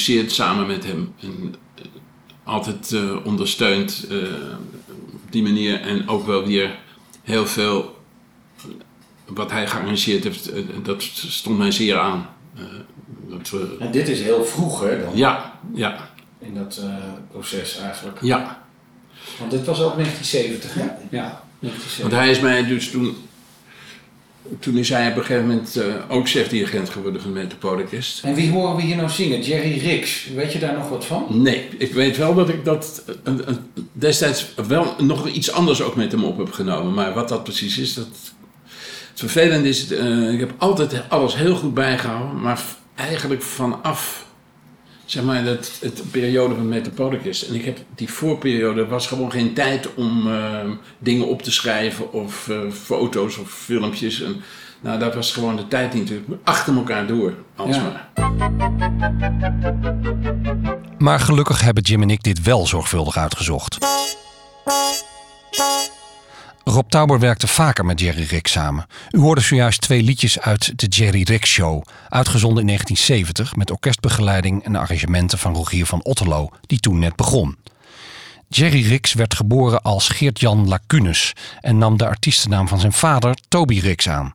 geproduceerd samen met hem. En eh, altijd eh, ondersteund eh, op die manier. En ook wel weer heel veel wat hij gearrangeerd heeft. dat stond mij zeer aan. Eh, dat we- En dit is heel vroeg hè, dan, ja, ja, in dat eh, proces eigenlijk. ja. Want dit was ook 1970 hè? Ja, Want 1970. hij is mij dus toen. Toen is hij op een gegeven moment eh, ook chef-dirigent geworden van Metropolis. En wie horen we hier nou zingen? Jerry Ricks. Weet je daar nog wat van? Nee, ik weet wel dat ik dat destijds wel nog iets anders ook met hem op heb genomen. Maar wat dat precies is, dat. Het vervelende is, eh, ik heb altijd alles heel goed bijgehouden, maar eigenlijk vanaf zeg maar dat, het periode van Metropolis. En ik heb die voorperiode was gewoon geen tijd om eh, dingen op te schrijven of eh, foto's of filmpjes. En, nou, dat was gewoon de tijd niet. natuurlijk. Achter elkaar door, alsmaar. Maar gelukkig hebben Jim en ik dit wel zorgvuldig uitgezocht. Rob Tauber werkte vaker met Jerry Rick samen. U hoorde zojuist twee liedjes uit de Jerry Rick Show, uitgezonden in 1970 met orkestbegeleiding en arrangementen van Rogier van Otterlo, die toen net begon. Jerry Ricks werd geboren als Geert-Jan Lacunes en nam de artiestennaam van zijn vader Toby Ricks aan.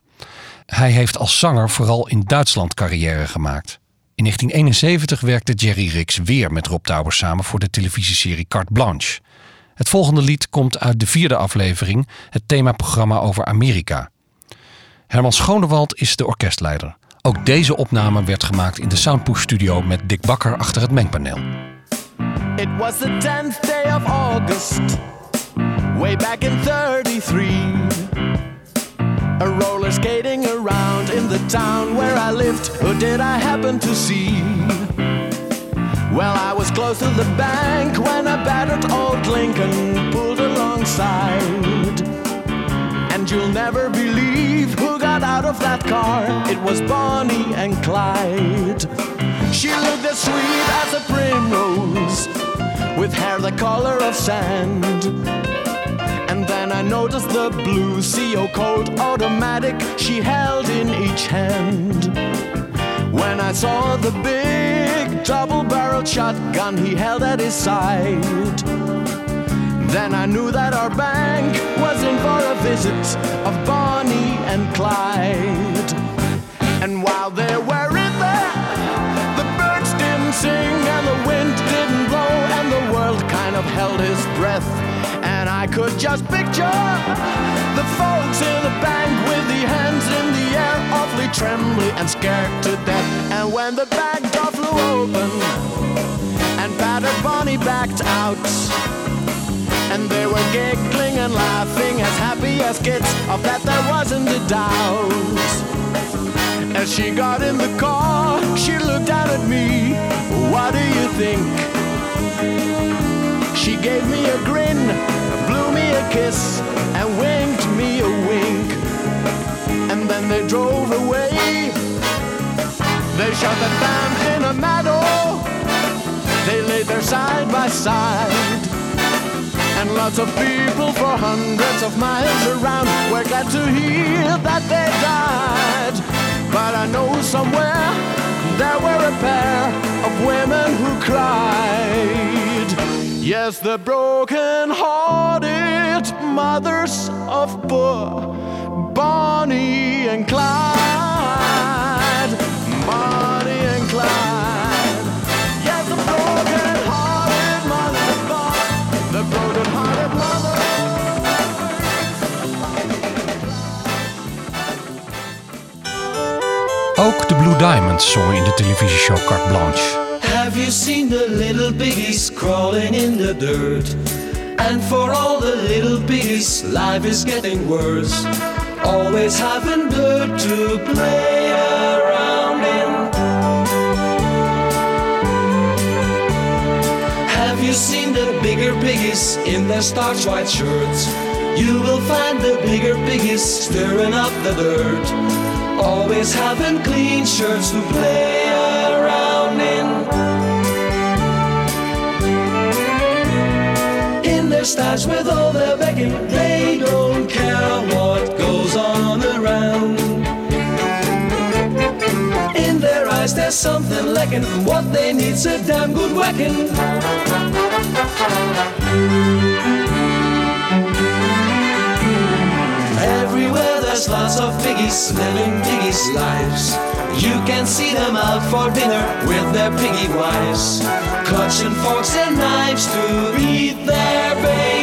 Hij heeft als zanger vooral in Duitsland carrière gemaakt. In 1971 werkte Jerry Ricks weer met Rob Tauber samen voor de televisieserie Carte Blanche. Het volgende lied komt uit de vierde aflevering, het themaprogramma over Amerika. Herman Schonewald is de orkestleider. Ook deze opname werd gemaakt in de Soundpush studio met Dick Bakker achter het mengpaneel. It was the 10th day of August, way back in 33. A roller skating around in the town where I lived. Who did I happen to see? Well, I was close to the bank when a battered old Lincoln pulled alongside. And you'll never believe who got out of that car. It was Bonnie and Clyde. She looked as sweet as a primrose, with hair the color of sand. And then I noticed the blue CO Colt automatic she held in each hand. When I saw the big double barreled shotgun he held at his side, then I knew that our bank was in for a visit of Bonnie and Clyde. And while they were in there, the birds didn't sing and the wind didn't blow, and the world kind of held his breath. And I could just picture the folks in the bank trembly and scared to death. And when the back door flew open and battered Bonnie backed out. And they were giggling and laughing as happy as kids, of that there wasn't a doubt. As she got in the car, she looked out at me. What do you think? She gave me a grin, blew me a kiss, and winked me a wink. They drove away. They shot the dam in a meadow. They lay there side by side. And lots of people for hundreds of miles around were glad to hear that they died. But I know somewhere there were a pair of women who cried. Yes, the broken hearted mothers of poor Bonnie and Clyde. Bonnie and Clyde. Yes, the broken hearted mothers of poor, the broken hearted mothers. Ook de Blue Diamonds zongen in de televisieshow Carte Blanche. Have you seen the little piggies crawling in the dirt? And for all the little piggies, life is getting worse. Always having dirt to play around in. Have you seen the bigger piggies in their starch white shirts? You will find the bigger piggies stirring up the dirt. Always having clean shirts to play In with all their begging, they don't care what goes on around. In their eyes, there's something lacking. What they need's a damn good whacking. Everywhere there's lots of piggies living piggies' lives. You can see them out for dinner with their piggy wives, clutching forks and knives to eat their bacon.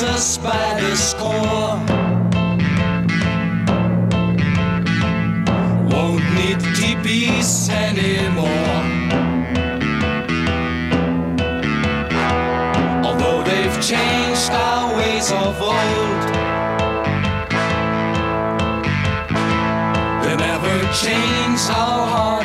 Houses by the score. Won't need teepees anymore. Although they've changed our ways of old. They never change our heart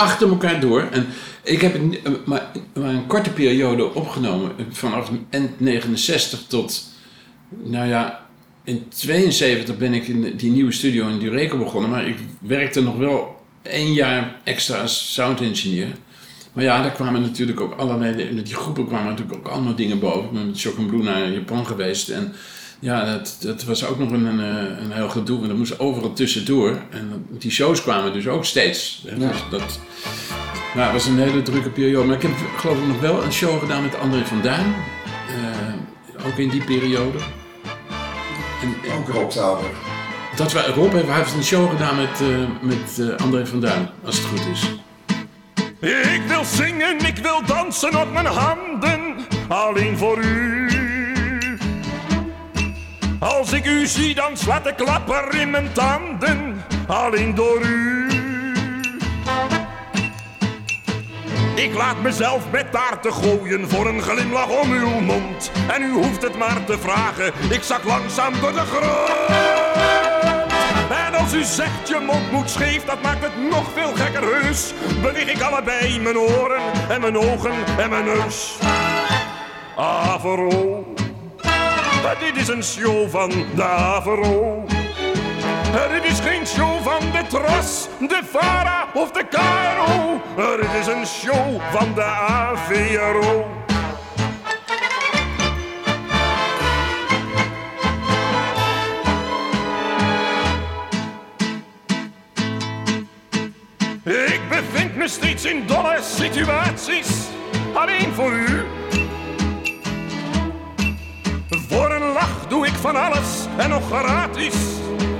achter elkaar door. En ik heb eh, maar, maar een korte periode opgenomen. Vanaf eind 69 tot, nou ja, in 72 ben ik in die nieuwe studio in Dureco begonnen. Maar ik werkte nog wel één jaar extra als sound engineer. Maar ja, daar kwamen natuurlijk ook allerlei, met die groepen kwamen natuurlijk ook allemaal dingen boven. Ik ben met Shock Blue naar Japan geweest en ja, dat, dat was ook nog een, een, eh, een heel gedoe, want dat moest overal tussendoor. En die shows kwamen dus ook steeds. hè. Dus dat nou, het was een hele drukke periode. Maar ik heb geloof ik nog wel een show gedaan met André van Duin. Eh, ook in die periode. En, en Ook Rob dat we, Rob heeft, heeft een show gedaan met, eh, met eh, André van Duin, als het goed is. Ik wil zingen, ik wil dansen op mijn handen, alleen voor u. Als ik u zie, dan slaat de klapper in mijn tanden, alleen door u. Ik laat mezelf met taarten gooien voor een glimlach om uw mond. En u hoeft het maar te vragen, ik zak langzaam door de grond. En als u zegt je mond moet scheef, dat maakt het nog veel gekker heus. Beweeg ik allebei mijn oren en mijn ogen en mijn neus. Avro, dit is een show van de Avro. Dit is geen show van de Tros, de Vara of de Caro. Dit is een show van de AVRO. Ik bevind me steeds in dolle situaties, alleen voor u. Doe ik van alles en nog gratis,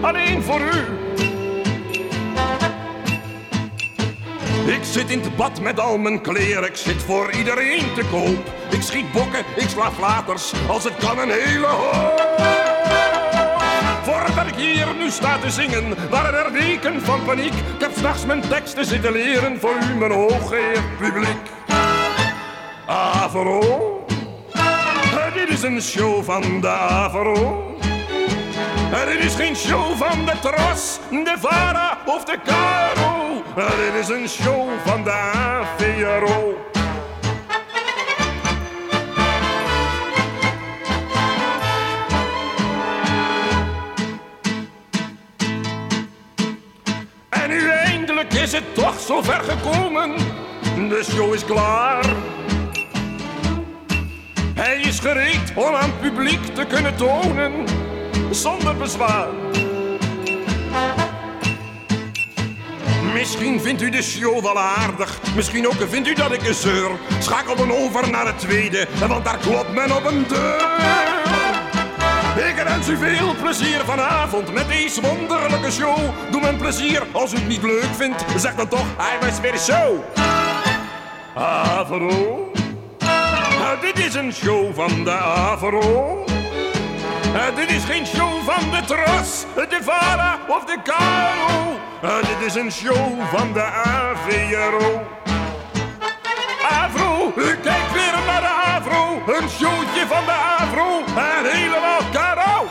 alleen voor u. Ik zit in het bad met al mijn kleren, ik zit voor iedereen te koop. Ik schiet bokken, ik sla flaters, als het kan een hele hoop. Voordat ik hier nu sta te zingen, waren er weken van paniek. Ik heb s'nachts mijn teksten zitten leren voor u, mijn hooggeëerd publiek. Avro, dit is een show van de Avro. Dit is geen show van de Tros, de Vara of de Caro. Dit is een show van de AVRO. En nu eindelijk is het toch zover gekomen. De show is klaar. Hij is gereed om aan het publiek te kunnen tonen, zonder bezwaar. Misschien vindt u de show wel aardig, misschien ook vindt u dat ik een zeur. Schakel dan over naar het tweede, want daar klopt men op een deur. Ik wens u veel plezier vanavond met deze wonderlijke show. Doe me een plezier als u het niet leuk vindt, zeg dan toch, hij was weer zo. Avro, is een show van de Avro. Uh, dit is geen show van de Tros, de Vara of de Caro. Uh, dit is een show van de AVRO. Avro, kijk weer naar de Avro. Een showtje van de Avro en helemaal Caro.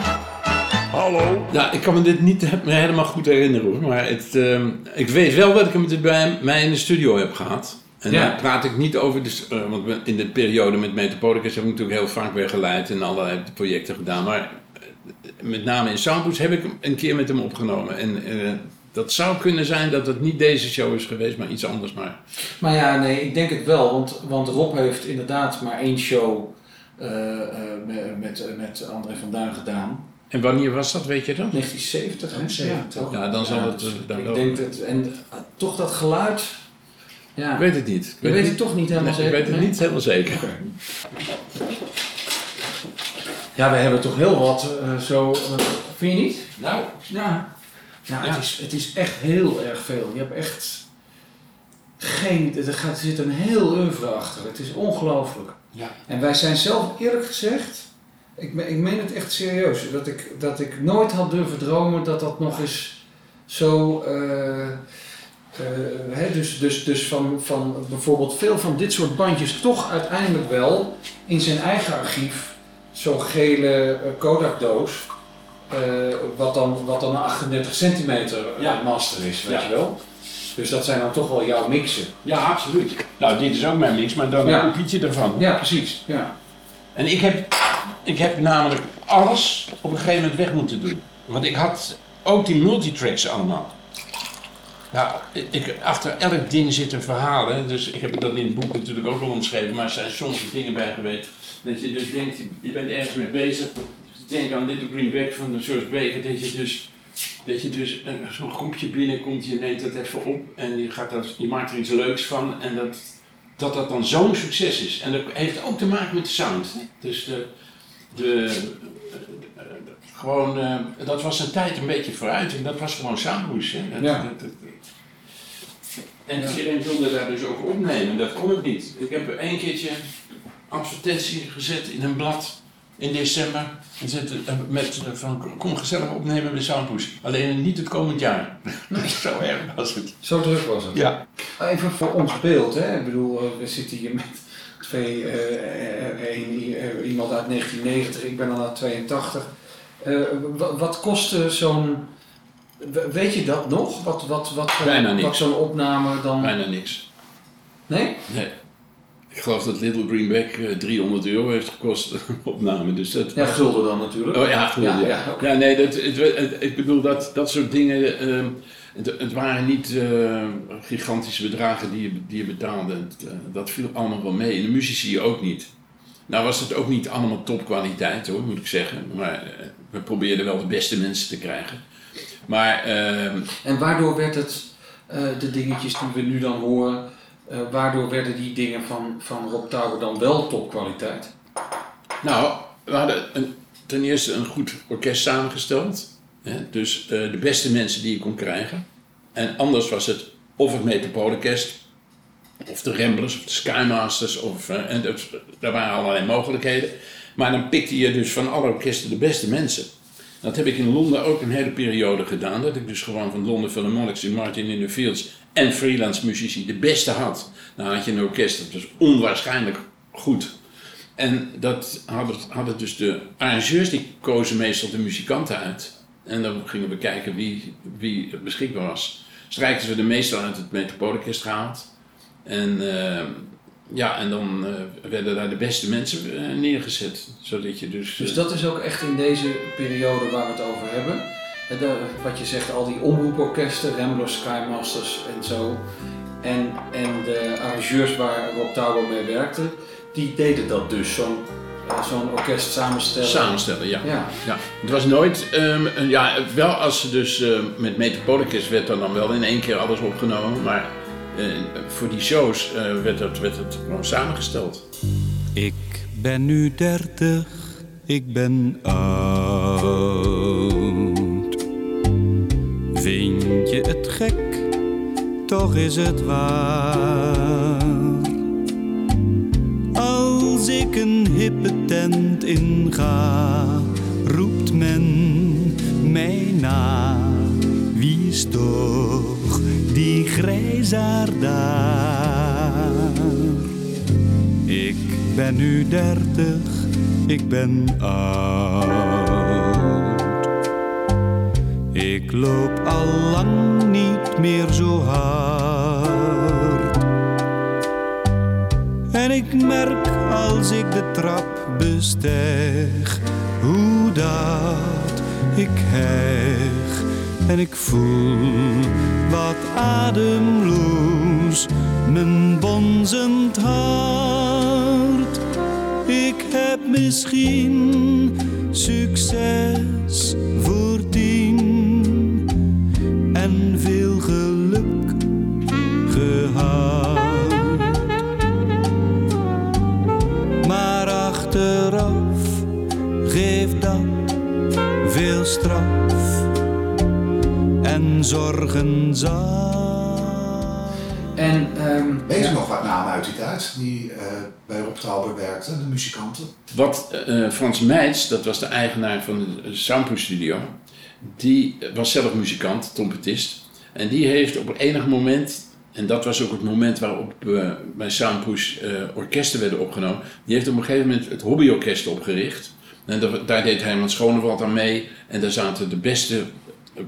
Hallo? Ja, ik kan me dit niet helemaal goed herinneren hoor. Maar het, ehm, ik weet wel dat ik hem bij mij in de studio heb gehad. En Ja. dan praat ik niet over, de, s- eh, want we- in de periode met Metropolis heb ik natuurlijk heel vaak weer geleid en allerlei projecten gedaan. Maar eh, met name in Soundboots heb ik hem een keer met hem opgenomen. En eh, dat zou kunnen zijn dat het niet deze show is geweest, maar iets anders. Maar Maar ja, nee, ik denk het wel. Want, want Rob heeft inderdaad maar één show eh, eh, met, met, met André van Duin gedaan. En wanneer was dat, weet je dat? 1970, hè? 70. toch? Ja, dan zal het, dus daar ik denk dat, en toch dat geluid. Ja, Ik weet het niet. Ik je weet het toch niet helemaal Nee, ik zeker? weet het nee? niet helemaal zeker. Ja, we hebben toch heel wat eh, zo. eh, vind je niet? Nou, Ja. Ja, Ja. Het, is, het is echt heel erg veel. Je hebt echt geen. Er, gaat, er zit een heel oeuvre achter. Het is ongelooflijk. Ja. En wij zijn zelf eerlijk gezegd. Ik, ik meen het echt serieus. Dat ik, dat ik nooit had durven dromen dat dat nog eens zo. eh, eh, hè, dus dus, dus van, van bijvoorbeeld veel van dit soort bandjes toch uiteindelijk wel in zijn eigen archief zo'n gele eh, Kodak-doos. eh, wat, dan, wat dan een 38 centimeter Ja. master is, weet Ja. je wel. Dus dat zijn dan toch wel jouw mixen. Ja, absoluut. Nou, dit is ook mijn mix, maar dan Ja. een kopietje ervan. Ja, precies. Ja. En ik heb, ik heb namelijk alles op een gegeven moment weg moeten doen. Want ik had ook die multitracks allemaal. Nou, ik, achter elk ding zit een verhaal. Hè? Dus ik heb dat in het boek natuurlijk ook al omschreven, maar er zijn sommige dingen bij geweest. Dat je dus denkt, je bent ergens mee bezig. Denk aan Little Green Bag van de George Baker, dat je dus, dat je dus een- zo'n groepje binnenkomt, je neemt dat even op en je, gaat dat, je maakt er iets leuks van. En dat, dat dat dan zo'n succes is. En dat heeft ook te maken met de sound. hè. Dus de, de, gewoon, eh, dat was een tijd een beetje vooruit en dat was gewoon. Hè. Dat- Ja. dat- dat- en iedereen wilde daar dus ook opnemen, dat kon ik niet. Ik heb één keertje advertentie gezet in een blad in december. En zitten, eh, met, eh, van, kom gezellig opnemen met Soundpush. Alleen niet het komend jaar. *laughs* Zo erg was het. Zo druk was het. Ja. Even voor ons beeld, hè. Ik bedoel, eh, we zitten hier met twee, een- iemand uit 1990, ik ben al uit 82. Eh, wa- wat kostte zo'n, weet je dat nog? Wat, wat, wat, Bijna niks. wat zo'n opname dan... Bijna niks. Nee? Nee. Ik geloof dat Little Greenback eh, 300 euro heeft gekost, *laughs* opname. Dus dat, Ja, gulden dan natuurlijk. Oh ja, gulden, Ja, ja. nee, dat, het, het- ik bedoel dat, dat soort dingen. ehm, het, het waren niet eh, gigantische bedragen die je, die je betaalde. Eh, dat viel allemaal wel mee. En de muzici ook niet. Nou was het ook niet allemaal topkwaliteit hoor, moet ik zeggen. Maar eh, we probeerden wel de beste mensen te krijgen. Maar ehm, En waardoor werd het, eh, de dingetjes die we nu dan horen, eh, waardoor werden die dingen van, van Rob Tauber dan wel topkwaliteit? Nou, we hadden een, ten eerste een goed orkest samengesteld. Hè, dus eh, de beste mensen die je kon krijgen. En anders was het of het Metropoolorkest, of de Ramblers, of de Skymasters. Of, en dat, daar waren allerlei mogelijkheden. Maar dan pikte je dus van alle orkesten de beste mensen. Dat heb ik in Londen ook een hele periode gedaan. Dat ik dus gewoon van Londen Philharmonics in Martin in the Fields en freelance muzici de beste had. Dan had je een orkest dat was onwaarschijnlijk goed. En dat hadden, hadden dus de arrangeurs, die kozen meestal de muzikanten uit. En dan gingen we kijken wie, wie beschikbaar was. Strijkten we de meestal uit het Metropoolorkest gehaald. En, eh, ja, en dan eh, werden daar de beste mensen eh, neergezet. Zodat je dus... Dus eh, dat is ook echt in deze periode waar we het over hebben. De- wat je zegt, al die omroeporkesten, Ramblers, Skymasters en zo. En, en de arrangeurs waar Rob Tauber mee werkte, die deden dat dus, zo'n zo'n orkest samenstellen. Samenstellen, ja. Ja. ja. Het was nooit, ehm, ja, wel als ze dus met Metropoolorkest werd er dan wel in één keer alles opgenomen, maar voor die shows eh, werd, dat, werd het gewoon samengesteld. Ik ben nu dertig, ik ben oud. Vind je het gek? Toch is het waar. Als ik een hippe tent inga, roept men mij na. Wie is grijzaard daar? Ik ben nu dertig, ik ben oud. Ik loop al lang niet meer zo hard. En ik merk als ik de trap bestijg, hoe dat ik hijg. En ik voel wat ademloos mijn bonzend hart. Ik heb misschien succes zorgen zal. En, ehm, Weet je ja. nog wat namen uit die tijd die eh, bij Rob Tauber werkten, de muzikanten? Wat eh, Frans Meijs, dat was de eigenaar van de Soundproof Studio, die was zelf muzikant, trompetist. En die heeft op enig moment, en dat was ook het moment waarop eh, bij Soundpush eh, orkesten werden opgenomen, die heeft op een gegeven moment het hobbyorkest opgericht. En daar, daar deed Herman Schonewald aan mee. En daar zaten de beste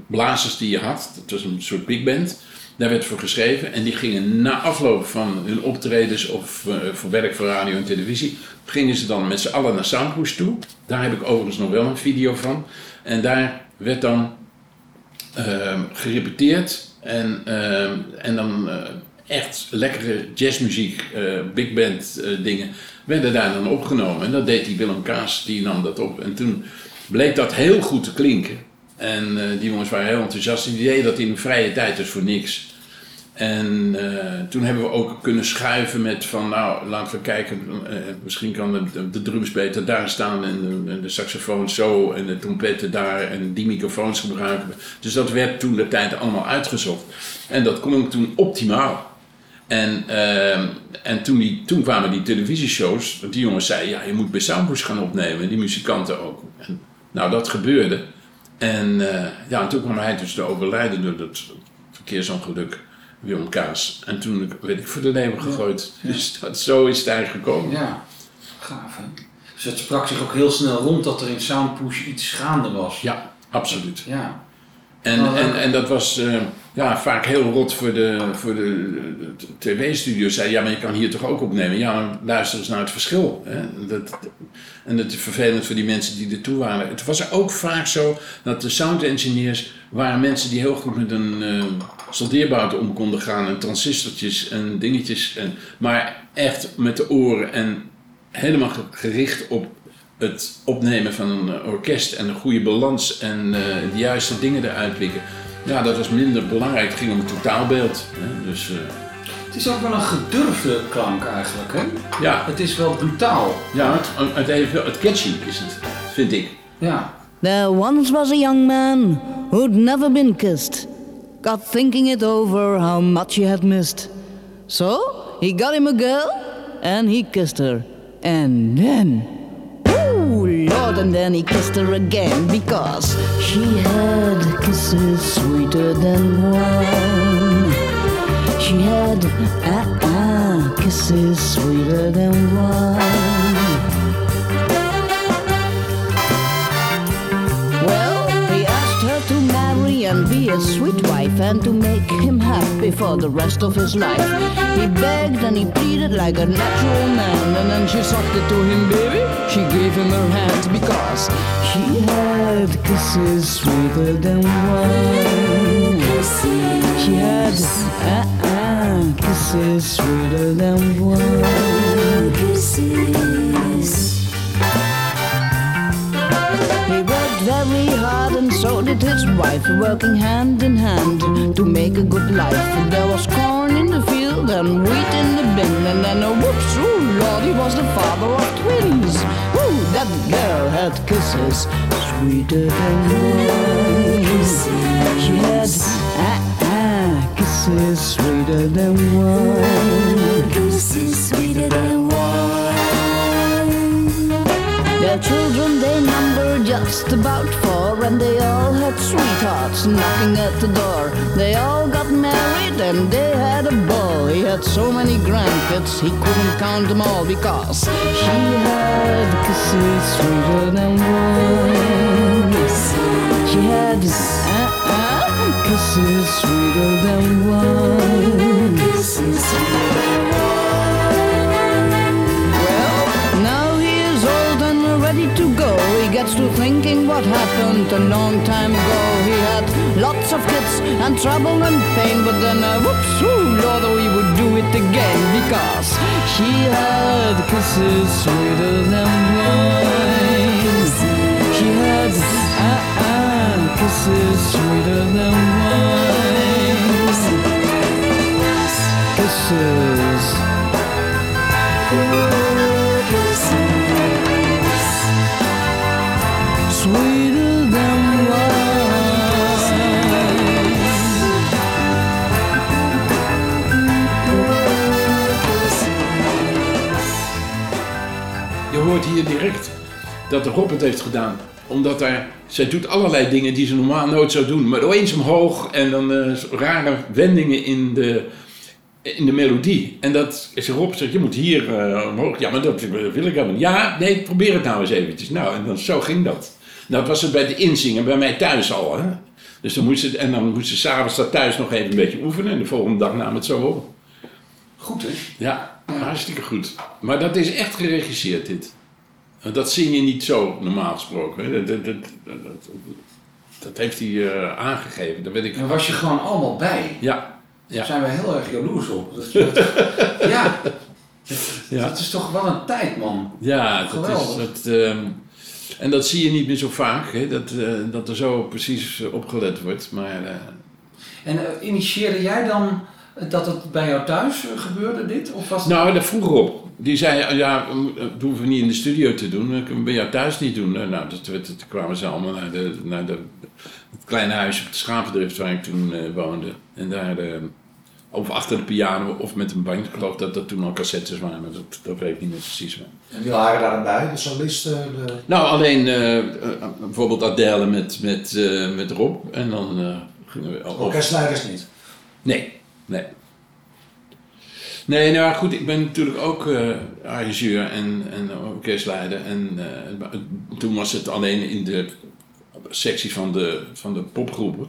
blazers die je had. Dat was een soort big band. Daar werd voor geschreven. En die gingen na afloop van hun optredens of eh, voor werk voor radio en televisie, gingen ze dan met z'n allen naar Soundpush toe. Daar heb ik overigens nog wel een video van. En daar werd dan ehm, gerepeteerd. En, ehm, en dan eh, echt lekkere jazzmuziek, eh, big band dingen, werden daar dan opgenomen. En dat deed die Willem Kaas, die nam dat op. En toen bleek dat heel goed te klinken. En eh, die jongens waren heel enthousiast. Die deden dat in vrije tijd, dus voor niks. En eh, toen hebben we ook kunnen schuiven met van, nou, laten we kijken, eh, misschien kan de, de, drums beter daar staan en de, de saxofoon zo en de trompetten daar en die microfoons gebruiken. Dus dat werd toen de tijd allemaal uitgezocht. En dat klonk toen optimaal. En, en toen, die, toen kwamen die televisieshows, die jongens zeiden, ja, je moet bij Soundpush gaan opnemen, die muzikanten ook. En, nou, dat gebeurde. En eh, ja, en toen kwam hij dus te overlijden door dat verkeersongeluk, Willem Kaas. En toen werd ik voor de leeuwen gegooid. Dus dat, zo is het eigenlijk gekomen. Ja, gaaf hè. Dus het sprak zich ook heel snel rond dat er in Soundpush iets gaande was. Ja, absoluut. Ja. En, Oh, en, en dat was eh, ja, vaak heel rot voor de, voor de, de tv-studio. Zei, ja, maar je kan hier toch ook opnemen? Ja, maar luister eens naar het verschil. Hè? Dat, en dat is vervelend voor die mensen die ertoe waren. Het was ook vaak zo dat de sound engineers waren mensen die heel goed met een eh soldeerbout om konden gaan. En transistortjes en dingetjes. En, maar echt met de oren en helemaal ge- gericht op het opnemen van een eh, orkest en een goede balans en eh, de juiste dingen eruit pikken. Ja, dat was minder belangrijk. Het ging om het totaalbeeld. Hè? Dus eh, Het is ook wel een gedurfde klank eigenlijk hè. ja, Het is wel brutaal. ja het, het, heeft wel- het catchy is het, vind ik. Ja. There once was a young man who'd never been kissed. Got thinking it over how much he had missed. So he got him a girl and he kissed her. And then, and then he kissed her again because she had kisses sweeter than wine. She had, ah, ah, kisses sweeter than wine. A sweet wife and to make him happy for the rest of his life. He begged and he pleaded like a natural man, and then she sucked it to him, baby. She gave him her hand because she had kisses sweeter than wine. She had ah ah kisses sweeter than wine. Kisses. He very hard and so did his wife, working hand in hand to make a good life. There was corn in the field and wheat in the bin, and then a whoops, oh Lord, he was the father of twins. Ooh, that girl had kisses sweeter than wine. She had ah ah kisses sweeter than wine. Kisses sweeter than wine. Their children they number just about four, and they all had sweethearts knocking at the door. They all got married and they had a ball. He had so many grandkids he couldn't count them all because she had kisses sweeter than wine. She had ah ah kisses sweeter than wine. Kisses sweeter than ready to go. He gets to thinking what happened a long time ago. He had lots of kids and trouble and pain, but then, uh, whoops, ooh, Lord, oh, he would do it again because she had kisses sweeter than wine. She had ah ah kisses sweeter than wine. Kisses. Je hoort hier direct dat de Rob het heeft gedaan. Omdat hij, zij doet allerlei dingen die ze normaal nooit zou doen. Maar opeens omhoog en dan eh, rare wendingen in de, in de melodie. En dat is Rob zegt, je moet hier eh, omhoog. Ja, maar dat wil ik helemaal. Ja, nee, probeer het nou eens eventjes. Nou, en dan, zo ging dat. Nou, dat was het bij de inzingen, bij mij thuis al. Hè? Dus dan moest en dan moest ze s'avonds dat thuis nog even een beetje oefenen. En de volgende dag nam het zo op. Goed hè? Ja, hartstikke goed. Maar dat is echt geregisseerd, dit. Dat zing je niet zo, normaal gesproken. Dat, dat, dat, dat, dat heeft hij eh, aangegeven. Daar weet ik... Daar was je gewoon allemaal bij. Ja, Daar ja. zijn we heel erg jaloers op. Dat, *laughs* ja. Ja. Dat is toch wel een tijd, man. ja dat is... Dat, ehm, en dat zie je niet meer zo vaak, hè, dat, eh, dat er zo precies eh, opgelet wordt. Maar eh, En initieerde jij dan dat het bij jou thuis eh, gebeurde, dit? Of was. Nou, dat vroeg op. Die zei, ja, mm, dat hoeven we niet in de studio te doen. Dat kunnen we bij jou thuis niet doen. Nou, dat, dat, dat kwamen ze allemaal naar, de, naar de, het kleine huisje op de Schapendrift waar ik toen eh, woonde. En daar, eh, of achter de piano of met een band. Ik geloof dat dat toen al cassettes waren, maar dat, dat weet ik niet meer precies. meer. En wie waren daar dan bij? De solisten? De... Nou, alleen eh, eh, bijvoorbeeld Adele met, met, eh, met Rob en dan eh, gingen we... Orkestleiders niet. Nee, nee. Nee, nou goed, ik ben natuurlijk ook eh arrangeur en, en orkestleider. En eh, toen was het alleen in de sectie van de, van de popgroepen.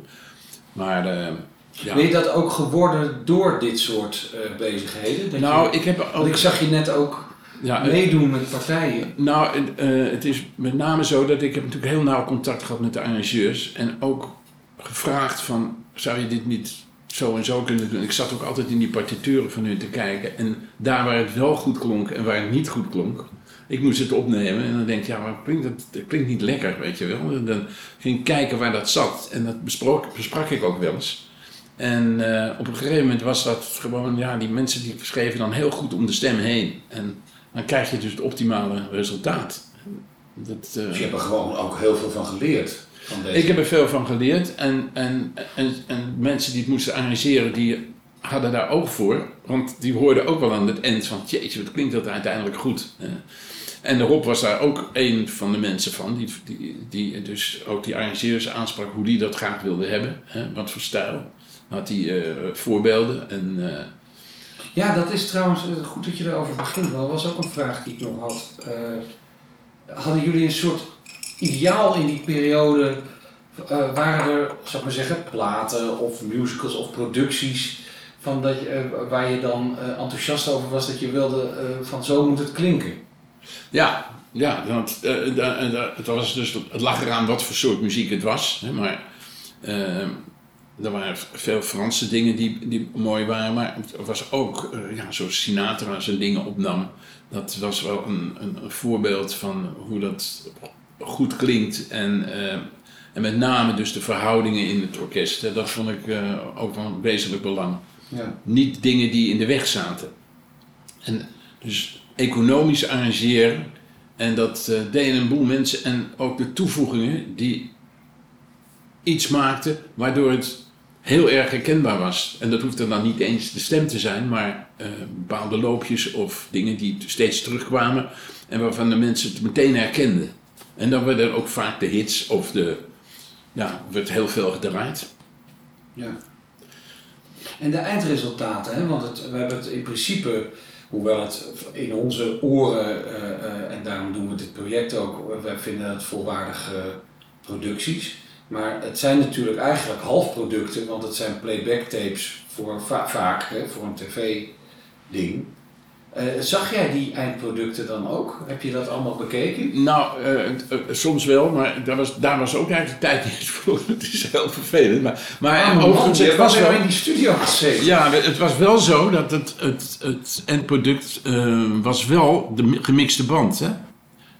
Maar eh, ja. Ben je dat ook geworden door dit soort bezigheden? Dat nou, je, ik heb ook... want ik zag je net ook ja, meedoen met partijen. Nou, het is met name zo dat ik heb natuurlijk heel nauw contact gehad met de arrangeurs. En ook gevraagd van, zou je dit niet zo en zo kunnen doen? Ik zat ook altijd in die partituren van hun te kijken. En daar waar het wel goed klonk en waar het niet goed klonk, ik moest het opnemen. En dan denk ik, ja, maar klinkt dat, klinkt niet lekker, weet je wel. En dan ging ik kijken waar dat zat. En dat besprak ik ook wel eens. En eh, op een gegeven moment was dat gewoon, ja, die mensen die schreven dan heel goed om de stem heen. En dan krijg je dus het optimale resultaat. Dat, eh, Dus je er gewoon ook heel veel van geleerd. Ik heb er veel van geleerd. En, en, en, en mensen die het moesten arrangeren, die hadden daar oog voor. Want die hoorden ook wel aan het eind van, jeetje, wat klinkt dat uiteindelijk goed. Eh, En Rob was daar ook een van de mensen van, die, die, die dus ook die arrangeurs aansprak hoe die dat graag wilde hebben. Hè? Wat voor stijl. Had hij eh, voorbeelden en... eh, Ja, dat is trouwens goed dat je erover begint. want Dat was ook een vraag die ik nog had. Eh, hadden jullie een soort ideaal in die periode? Eh, waren er, zou ik maar zeggen, platen of musicals of producties van dat je, eh, waar je dan eh, enthousiast over was dat je wilde van zo moet het klinken? Ja, ja want, het, was dus, het lag eraan wat voor soort muziek het was. Hè, maar eh, er waren veel Franse dingen die, die mooi waren. Maar het was ook, ja, zoals Sinatra zijn dingen opnam. Dat was wel een, een, een voorbeeld van hoe dat goed klinkt. En, eh, en met name dus de verhoudingen in het orkest. Dat vond ik eh, ook van wezenlijk belang Ja. niet dingen die in de weg zaten. En dus economisch arrangeren. En dat eh, deden een boel mensen. En ook de toevoegingen die iets maakten waardoor het heel erg herkenbaar was. En dat hoefde dan niet eens de stem te zijn, maar bepaalde loopjes of dingen die steeds terugkwamen. En waarvan de mensen het meteen herkenden. En dan werden ook vaak de hits of de. Ja, werd heel veel gedraaid. Ja. En de eindresultaten, hè? want het, we hebben het in principe, hoewel het in onze oren, eh, eh, en daarom doen we dit project ook, wij vinden het volwaardige producties. Maar het zijn natuurlijk eigenlijk halfproducten, want het zijn playback tapes voor va- vaak, hè, voor een tv-ding. Eh, zag jij die eindproducten dan ook? Heb je dat allemaal bekeken? Nou, eh, eh, soms wel, maar daar was, daar was ook eigenlijk de tijd niet *laughs* voor. Het is heel vervelend. Maar, maar man, overigens, je het was wel... in die studio gezeten. Ja, het was wel zo dat het, het, het eindproduct was wel de mi- gemixte band. Hè?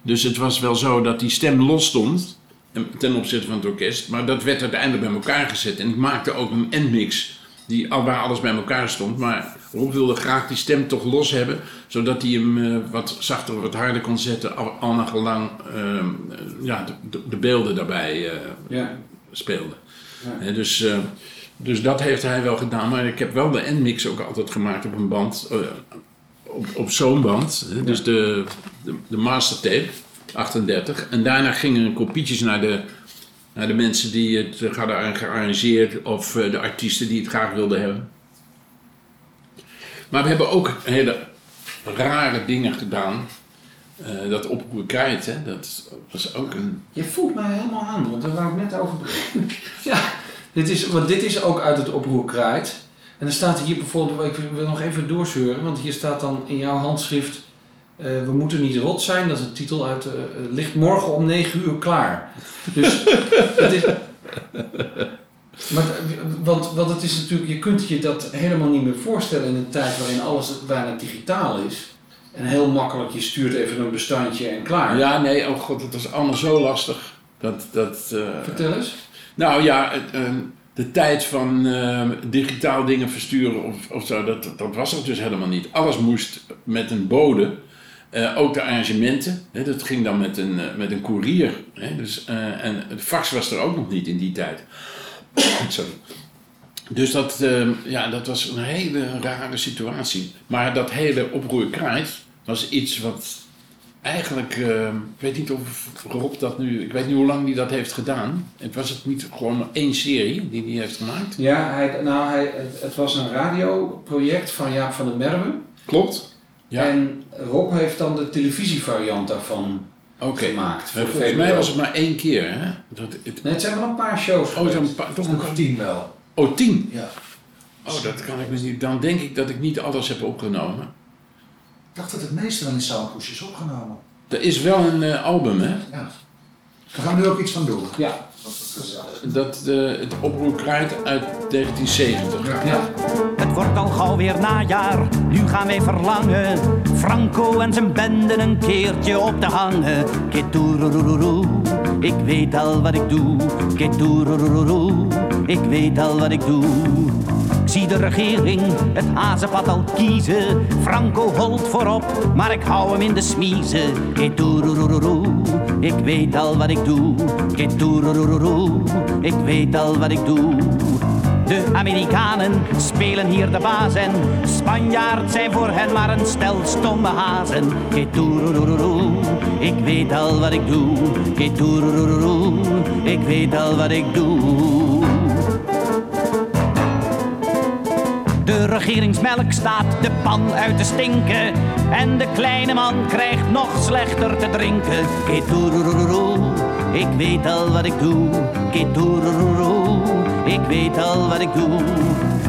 Dus het was wel zo dat die stem los stond en- ten opzichte van het orkest. Maar dat werd uiteindelijk bij elkaar gezet. En ik maakte ook een endmix die, waar alles bij elkaar stond. Maar Rob wilde graag die stem toch los hebben. Zodat hij hem eh, wat zachter, wat harder kon zetten. Al, al naar gelang ehm, eh, ja, de, de, de beelden daarbij eh, Ja. speelden. Ja. Dus, dus dat heeft hij wel gedaan. Maar ik heb wel de endmix ook altijd gemaakt op een band. op, op zo'n band. Hè, dus de, de, de mastertape, 38. En daarna gingen kopietjes naar de, naar de mensen die het hadden gearrangeerd. Of eh, de artiesten die het graag wilden hebben. Maar we hebben ook hele rare dingen gedaan. Eh, dat oproer krijt, hè, dat was ook een... Je voelt mij helemaal aan, want daar wou ik net over beginnen. *laughs* ja, dit is, want dit is ook uit het oproer Kraait. En dan staat hier bijvoorbeeld, ik wil nog even doorzeuren, want hier staat dan in jouw handschrift... eh, we moeten niet rot zijn, dat is een titel uit... eh, eh, ligt morgen om 9 uur klaar. Dus *laughs* het is... Maar, want, want het is natuurlijk, je kunt je dat helemaal niet meer voorstellen in een tijd waarin alles bijna digitaal is. En heel makkelijk, je stuurt even een bestandje en klaar. Ja, nee, oh god, het was allemaal zo lastig. Dat, dat, Vertel eens. Nou ja, het, eh, de tijd van eh, digitaal dingen versturen of, of zo, dat, dat was er dus helemaal niet. Alles moest met een bode. Eh, ook de arrangementen, hè, dat ging dan met een, eh, met een koerier. Hè, dus, eh, en het fax was er ook nog niet in die tijd. *coughs* Sorry. Dus dat, eh, ja, dat was een hele rare situatie. Maar dat hele oproer kraait was iets wat eigenlijk, eh, ik weet niet of Rob dat nu, ik weet niet hoe lang hij dat heeft gedaan. Het was het niet gewoon één serie die hij heeft gemaakt? Ja, hij, nou, hij, het, het was een radioproject van Jaap van der Merwe. Klopt. Ja. En Rob heeft dan de televisievariant daarvan Oké. gemaakt. voor Volgens mij was het maar één keer, hè? Dat, het, Nee, het zijn wel een paar shows oh, geweest. zo'n pa- toch Een een tien wel. Oh, tien? Ja. Oh, dat kan ik me niet. Dan denk ik dat ik niet alles heb opgenomen. Ik dacht dat het meeste dan in Soundpush is opgenomen. Er is wel een eh, album, hè? Ja. We gaan er ook iets van doen. Ja. Dat. Dat, eh, het oproer kraait uit 1970. Ja. Het wordt al gauw weer najaar, nu gaan wij verlangen. Franco en zijn benden een keertje op te hangen. Ketoeroeroeroe, ik weet al wat ik doe. Ketoeroeroeroe, ik weet al wat ik doe. Zie de regering het hazenpad al kiezen. Franco holt voorop, maar ik hou hem in de smiezen. Ik weet al wat ik doe. Ketoeroeroeroe, ik weet al wat ik doe. De Amerikanen spelen hier de baas en Spanjaard zijn voor hen maar een stel stomme hazen. Ketoeroeroeroe, ik weet al wat ik doe. Ketoeroeroeroe, ik weet al wat ik doe. De regeringsmelk staat de pan uit te stinken. En de kleine man krijgt nog slechter te drinken. Ketoeroeroeroe, ik weet al wat ik doe. Ketoeroeroeroe, ik weet al wat ik doe.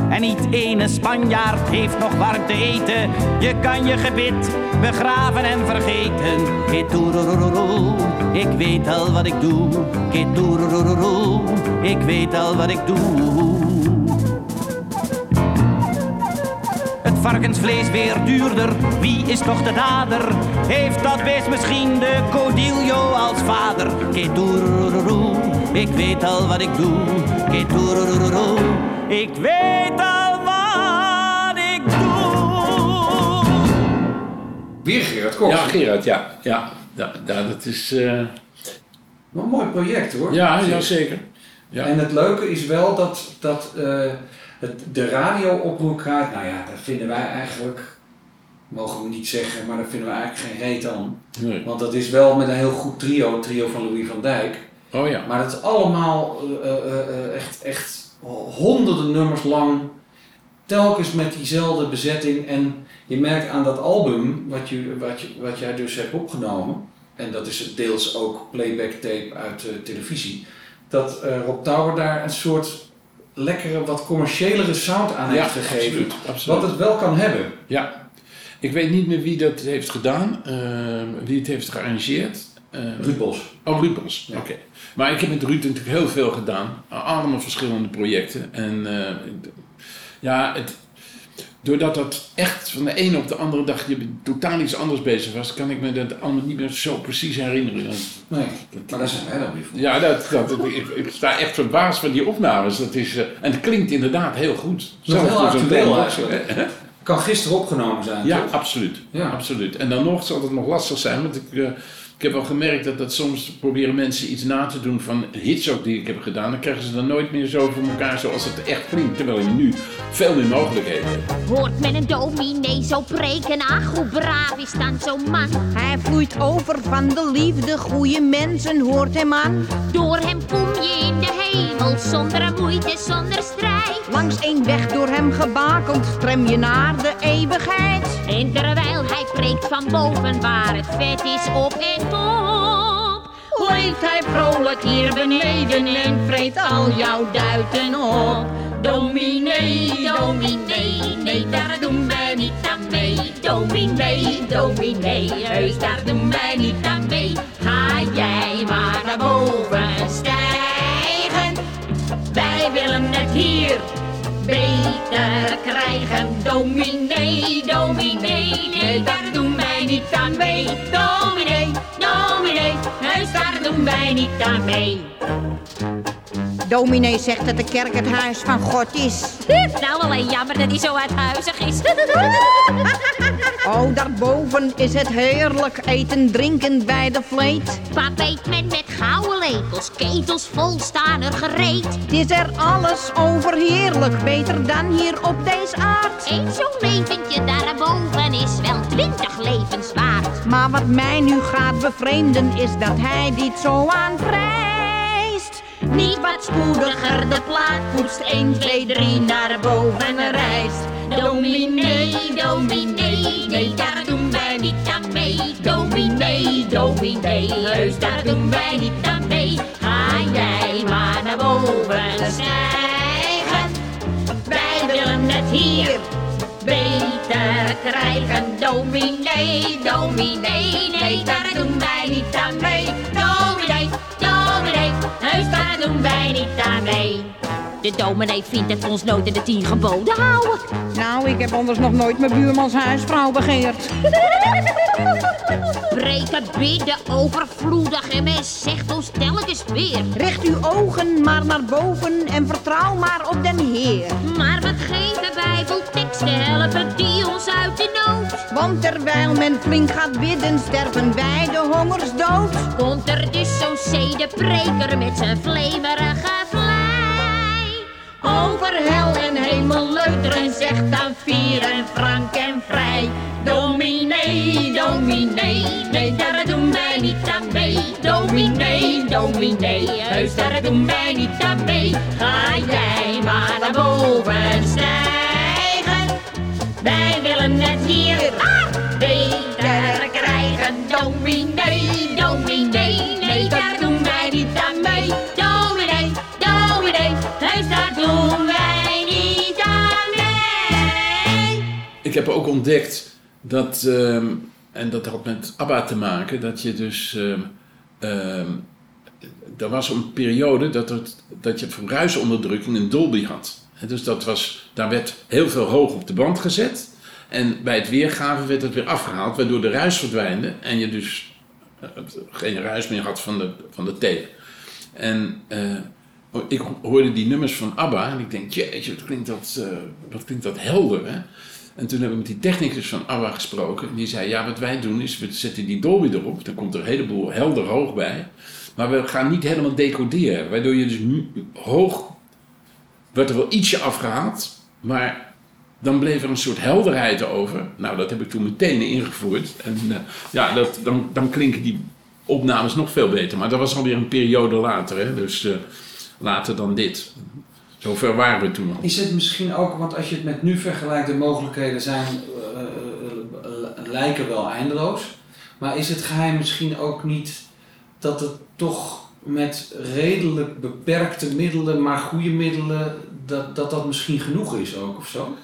En niet ene Spanjaard heeft nog warm te eten. Je kan je gebit begraven en vergeten. Ketoeroeroeroe, ik weet al wat ik doe. Ketoeroeroeroe, ik weet al wat ik doe. Varkensvlees weer duurder, wie is toch de dader? Heeft dat beest misschien de Codillo als vader? Ik weet al wat ik doe. Ik weet al wat ik doe. Weer Gerard Kok. Ja, Gerard, ja. Ja, ja, ja, dat is... eh, Wat een mooi project hoor. ja, ja, zeker. Ja. En het leuke is wel dat, dat eh, het, de radio-oproep kraait, nou ja, dat vinden wij eigenlijk, mogen we niet zeggen, maar daar vinden we eigenlijk geen reet aan. Nee. Want dat is wel met een heel goed trio, het trio van Louis van Dijk. Oh ja. Maar het is allemaal eh, eh, eh, echt, echt honderden nummers lang, telkens met diezelfde bezetting. En je merkt aan dat album, wat, je, wat, je, wat jij dus hebt opgenomen, en dat is deels ook playback tape uit eh, televisie, dat Rob Tower daar een soort lekkere, wat commerciëlere sound aan Ja, heeft gegeven. absoluut, absoluut. Wat het wel kan hebben. Ja. Ik weet niet meer wie dat heeft gedaan, ehm, wie het heeft gearrangeerd. Ehm, Ruud Bos. Oh, Ruud Bos. Ja. Oké. Maar ik heb met Ruud natuurlijk heel veel gedaan. Allemaal verschillende projecten. En eh, ja, het, doordat dat echt van de ene op de andere dag je totaal iets anders bezig was, kan ik me dat allemaal niet meer zo precies herinneren. Nee, maar daar zijn wij dan weer voor. Ja, dat, dat, ik, ik sta echt verbaasd van die opnames. Dat is, eh, en het klinkt inderdaad heel goed. Nog heel voor zo'n hè? Kan gisteren opgenomen zijn. Ja, toch? absoluut. Ja. absoluut. En dan nog zal het nog lastig zijn, want ik, eh, ik heb al gemerkt dat, dat soms proberen mensen iets na te doen van hits ook die ik heb gedaan. Dan krijgen ze dan nooit meer zo voor elkaar zoals het echt klinkt. Terwijl je nu veel meer mogelijkheden hebt. Hoort men een dominee zo preken, ach hoe braaf is dan zo'n man. Hij vloeit over van de liefde, goede mensen hoort hem aan. Door hem kom je in de hemel, zonder moeite, zonder strijd. Langs één weg door hem gebakeld, strem je naar de eeuwigheid. En terwijl hij preekt van boven waar het vet is op en top. Leeft hij vrolijk hier beneden en vreet al jouw duiten op. Dominee, dominee, nee daar doen wij niet aan mee. Dominee, dominee, heus daar doen wij niet aan mee. Ga jij maar naar boven stijgen. Wij willen het hier beter krijgen. Dominee, dominee, nee, daar doen niet aan mee. Dominee, dominee, heus daar doen wij niet aan mee. Dominee zegt dat de kerk het huis van God is. *laughs* Nou, alleen jammer dat hij zo uithuizig is. *laughs* Oh, daar boven is het heerlijk eten, drinken bij de vleet. Pap eet men met gouden lepels, ketels vol staan er gereed. Het is er alles overheerlijk, beter dan hier op deze aard. Eén zo'n leventje daarboven is wel twintig levens waard. Maar wat mij nu gaat bevreemden is dat hij dit zo aanprijst. Niet wat spoediger de plaat poetst, 1, 2, 3 naar boven reist. Dominee, dominee, nee, daar doen wij niet aan mee. Dominee, dominee, heus, daar doen wij niet aan mee. Ga jij maar naar boven stijgen. Wij willen het hier beter krijgen. Dominee, dominee, nee, daar doen wij niet aan mee. Doen wij niet aan mee. De dominee vindt dat ons nooit in de tien geboden houden. Nou, ik heb anders nog nooit mijn buurmans huisvrouw begeerd. *laughs* Breken bidden overvloedig en men zegt ons telkens weer. Richt uw ogen maar naar boven en vertrouw maar op den Heer. Maar wat geven bijbelteksten helpen die ons uit de nood? Want terwijl men flink gaat bidden, sterven wij de hongersdood. Komt er dus zo'n zedepreker met zijn vlemerige. Over hel en hemel leuteren zegt dan vier en frank en vrij. Dominee, dominee, nee daar doen wij niet aan mee. Dominee, dominee, heus daar doen wij niet aan mee. Ga jij maar naar boven stijgen. Wij willen het hier heb ook ontdekt dat, ehm, en dat had met ABBA te maken, dat je dus. ehm, er was een periode dat, het, dat je voor ruisonderdrukking een Dolby had. Dus dat was, daar werd heel veel hoog op de band gezet. En bij het weergaven werd het weer afgehaald, waardoor de ruis verdwijnde. En je dus eh, geen ruis meer had van de, van de tape. En eh, ik hoorde die nummers van ABBA en ik denk, jeetje, wat klinkt dat, eh, wat klinkt dat helder, hè? En toen hebben we met die technicus van ABBA gesproken. En die zei, ja, wat wij doen is, we zetten die Dolby erop. Dan komt er een heleboel helder hoog bij. Maar we gaan niet helemaal decoderen. Waardoor je dus hoog... werd er wel ietsje afgehaald. Maar dan bleef er een soort helderheid over. Nou, dat heb ik toen meteen ingevoerd. En eh, ja, dat, dan, dan klinken die opnames nog veel beter. Maar dat was alweer een periode later. Hè? Dus eh, later dan dit. Zover waren we toen al. Is het misschien ook, want als je het met nu vergelijkt, de mogelijkheden zijn, eh, eh, lijken wel eindeloos. Maar is het geheim misschien ook niet dat het toch met redelijk beperkte middelen, maar goede middelen, dat dat, dat misschien genoeg is ook of zo?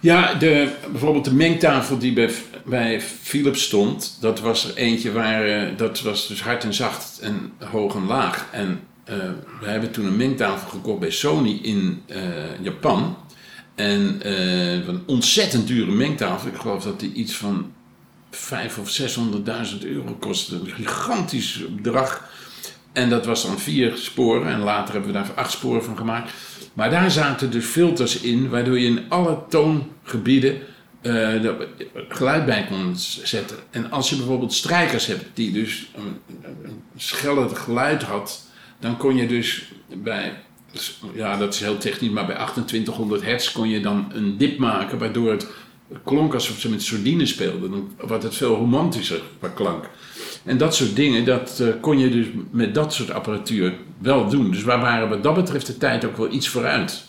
Ja, de, bijvoorbeeld de mengtafel die bij, bij Philips stond, dat was er eentje waar, eh, dat was dus hard en zacht en hoog en laag. En we hebben toen een mengtafel gekocht bij Sony in eh, Japan. En eh, een ontzettend dure mengtafel. Ik geloof dat die iets van 5 of 600.000 euro kostte. Een gigantisch bedrag. En dat was dan vier sporen. En later hebben we daar acht sporen van gemaakt. Maar daar zaten dus filters in, waardoor je in alle toongebieden eh, geluid bij kon zetten. En als je bijvoorbeeld strijkers hebt die dus een, een geluid had, dan kon je dus bij, ja dat is heel technisch, maar bij 2800 hertz kon je dan een dip maken, waardoor het klonk alsof ze met sordine speelden. Dan wordt het veel romantischer qua klank. En dat soort dingen, dat eh, kon je dus met dat soort apparatuur wel doen. Dus waar waren wat dat betreft de tijd ook wel iets vooruit.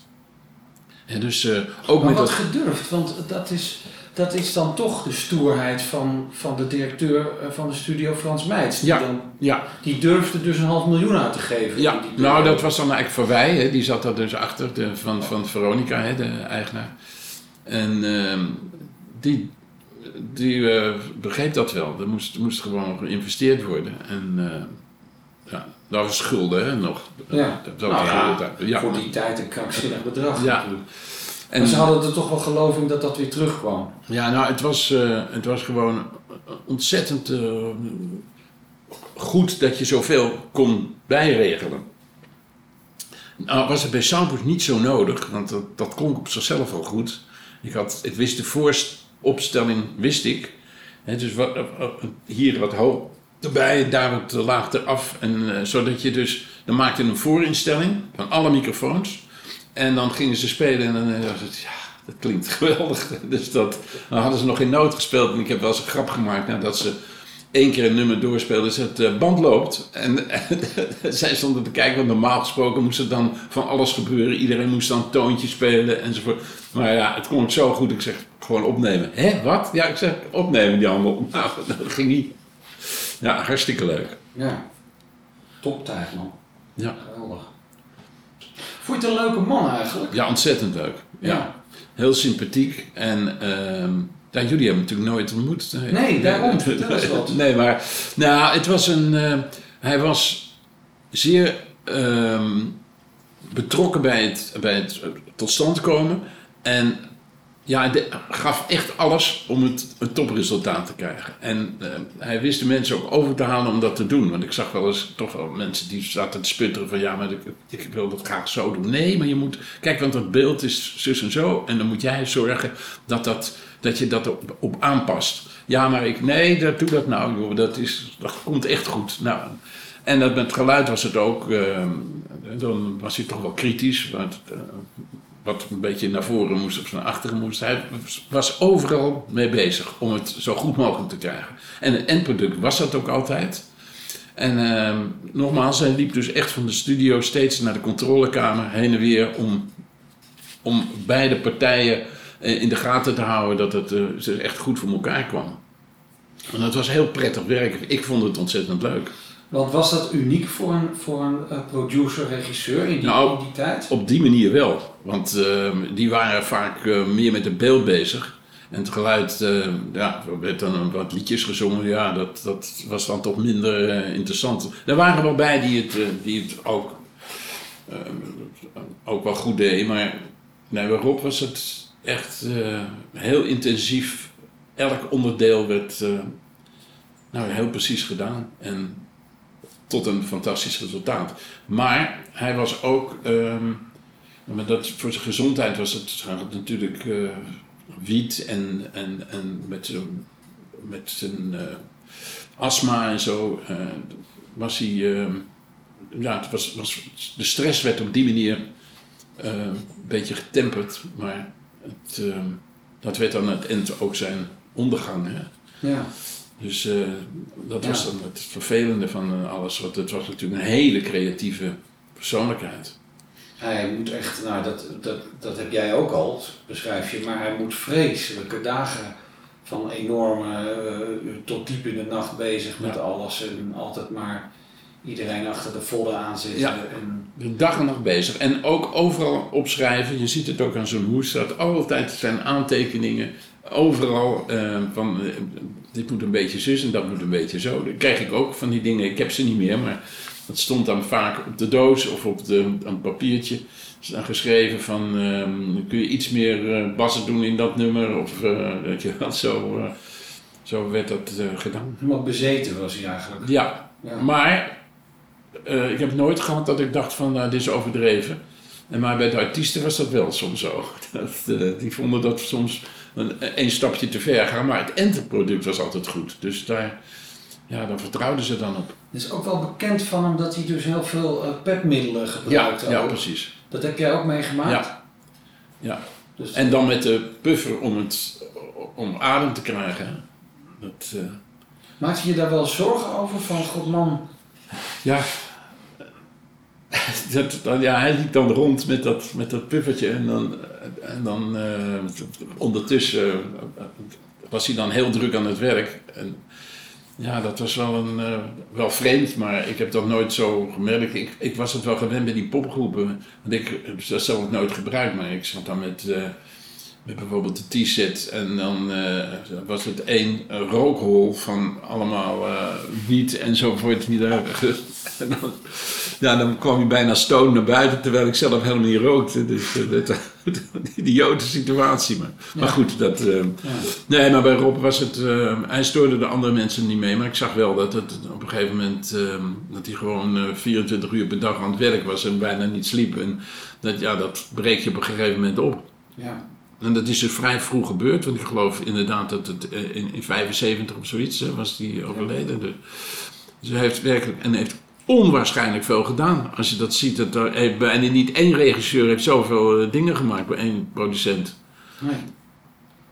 En dus eh, ook maar met wat dat... gedurfd, want dat is, dat is dan toch de stoerheid van, van de directeur eh, van de studio Frans Meijts. Die, Ja, dan, ja. die durfde dus een half miljoen uit te geven. Ja, die nou dat was dan eigenlijk voor wij, hè. die zat daar dus achter, de, van, van Veronica, hè, de eigenaar. En ehm, die, die eh, begreep dat wel. Er moest, moest gewoon geïnvesteerd worden. En eh, ja, dat was schulden hè, nog. Ja, Dat was nou ja, ja. voor die tijd een krankzinnig bedrag Ja. natuurlijk. En- maar ze hadden er toch wel geloof in dat dat weer terugkwam. Ja, nou, het was, eh, het was gewoon ontzettend eh, goed dat je zoveel kon bijregelen. Nou, was het bij Soundpush niet zo nodig, want dat, dat kon ik op zichzelf al goed. Ik, had, ik wist de vooropstelling, wist ik. Hè, dus wat, eh, hier wat hoog erbij, daar wat laag eraf. En, eh, zodat je dus, dan maakte een voorinstelling van alle microfoons. En dan gingen ze spelen en dan was het, ja, dat klinkt *laughs* geweldig. Dus dat, dan hadden ze nog geen noot gespeeld. En ik heb wel eens een grap gemaakt nadat ze één keer een nummer doorspeelden. Dus het eh, band loopt. En, *laughs* zij stonden te kijken, want normaal gesproken moest er dan van alles gebeuren. Iedereen moest dan toontje spelen enzovoort. Maar ja, het klonk zo goed. Ik zeg, gewoon opnemen. Hé, wat? Ja, ik zeg, opnemen die handel. *laughs* Nou, dat ging niet. Ja, hartstikke leuk. Ja. Toptijd, man. Ja. Geweldig. Vond je het een leuke man eigenlijk? Ja, ontzettend leuk. Ja. Heel sympathiek. En ehm, ja, jullie hebben hem natuurlijk nooit ontmoet. Nee, daarom. Vertel eens wat. *laughs* Nee, maar nou, het was een. eh, hij was zeer ehm, betrokken bij het, bij het tot stand komen. En ja, hij gaf echt alles om het, een topresultaat te krijgen. En eh, hij wist de mensen ook over te halen om dat te doen. Want ik zag wel eens toch wel mensen die zaten te sputteren van... ja, maar ik, ik wil dat graag zo doen. Nee, maar je moet... Kijk, want dat beeld is zus en zo. En dan moet jij zorgen dat, dat, dat je dat op, aanpast. Ja, maar ik... Nee, dat, doe dat nou. Dat, is, dat komt echt goed. Nou, en dat met geluid was het ook... eh, dan was hij toch wel kritisch. Want, eh, wat een beetje naar voren moest of naar achteren moest. Hij was overal mee bezig om het zo goed mogelijk te krijgen. En het eindproduct was dat ook altijd. En ehm, nogmaals, hij liep dus echt van de studio steeds naar de controlekamer heen en weer om, om beide partijen eh, in de gaten te houden dat het eh, echt goed voor elkaar kwam. En dat was heel prettig werk. Ik vond het ontzettend leuk. Want was dat uniek voor een, voor een eh, producer, regisseur in Nou, in die tijd? Op die manier wel. Want ehm, die waren vaak eh, meer met het beeld bezig. En het geluid, eh, ja, er werd dan wat liedjes gezongen. Ja, dat, dat was dan toch minder eh, interessant. Er waren wel bij die het, die het ook, ook wel goed deden. Maar nee, bij Rob was het echt heel intensief. Elk onderdeel werd nou, heel precies gedaan. En tot een fantastisch resultaat. Maar hij was ook, ehm, maar dat, voor zijn gezondheid was het natuurlijk eh, wiet en, en, en met, zijn- met zijn eh, astma en zo eh, was hij, ja, het was, was, de stress werd op die manier een beetje getemperd, maar het, dat werd dan het eind ook zijn ondergang. Hè? Ja. Dus dat was dan het vervelende van alles. Want het was natuurlijk een hele creatieve persoonlijkheid. Hij moet echt, nou dat, dat, dat heb jij ook al, beschrijf je, maar hij moet vreselijke dagen van enorme, eh, tot diep in de nacht bezig met alles en altijd maar iedereen achter de vodden aanzitten. Ja. En, De dag en nacht bezig. En ook overal opschrijven. Je ziet het ook aan zo'n hoes. Dat altijd zijn aantekeningen. Overal eh, van eh, dit moet een beetje zus en dat moet een beetje zo. Dan krijg ik ook van die dingen. Ik heb ze niet meer, maar dat stond dan vaak op de doos of op de, een papiertje. is dan geschreven van ehm, kun je iets meer eh, bassen doen in dat nummer of eh, dat je wel zo, eh, zo werd dat gedaan. helemaal bezeten was hij eigenlijk. Ja, Ja. maar ik heb nooit gehad dat ik dacht van nou, dit is overdreven. En maar bij de artiesten was dat wel soms zo. *laughs* Dat, die vonden dat soms een, een stapje te ver gaan, maar het eindproduct was altijd goed. Dus daar, ja, daar vertrouwden ze dan op. Het is ook wel bekend van hem dat hij dus heel veel eh, pepmiddelen Ja, gebruikte. ja ook. precies. Dat heb jij ook meegemaakt? Ja. ja. Dus- En dan met de puffer om, het, om adem te krijgen. Dat, eh, Maak je je daar wel zorgen over van, god man, Ja. *laughs* Dat, ja, hij liep dan rond met dat, met dat puffertje en dan, en dan eh, ondertussen was hij dan heel druk aan het werk. En ja, dat was wel, een, eh, wel vreemd, maar ik heb dat nooit zo gemerkt. Ik, ik was het wel gewend bij die popgroepen, want ik dat zelf nooit gebruikt, maar ik zat dan met, eh, met bijvoorbeeld de T-set en dan eh, was het één rookhol van allemaal eh, wiet enzovoort. Die daar, *laughs* en dan, ja, dan kwam je bijna stoned naar buiten, terwijl ik zelf helemaal niet rookte. Dus eh, dat, *laughs* een idiote situatie. Maar, maar goed, dat, nee, maar bij Rob was het, hij stoorde de andere mensen niet mee. Maar ik zag wel dat het op een gegeven moment, eh, dat hij gewoon eh, 24 uur per dag aan het werk was en bijna niet sliep. En dat, ja, dat breek je op een gegeven moment op. Ja. En dat is dus vrij vroeg gebeurd, want ik geloof inderdaad dat het eh, in, in 75 of zoiets was die overleden. Dus, dus hij heeft werkelijk en heeft onwaarschijnlijk veel gedaan. Als je dat ziet, dat er bijna niet één regisseur heeft zoveel eh, dingen gemaakt bij één producent. Nee.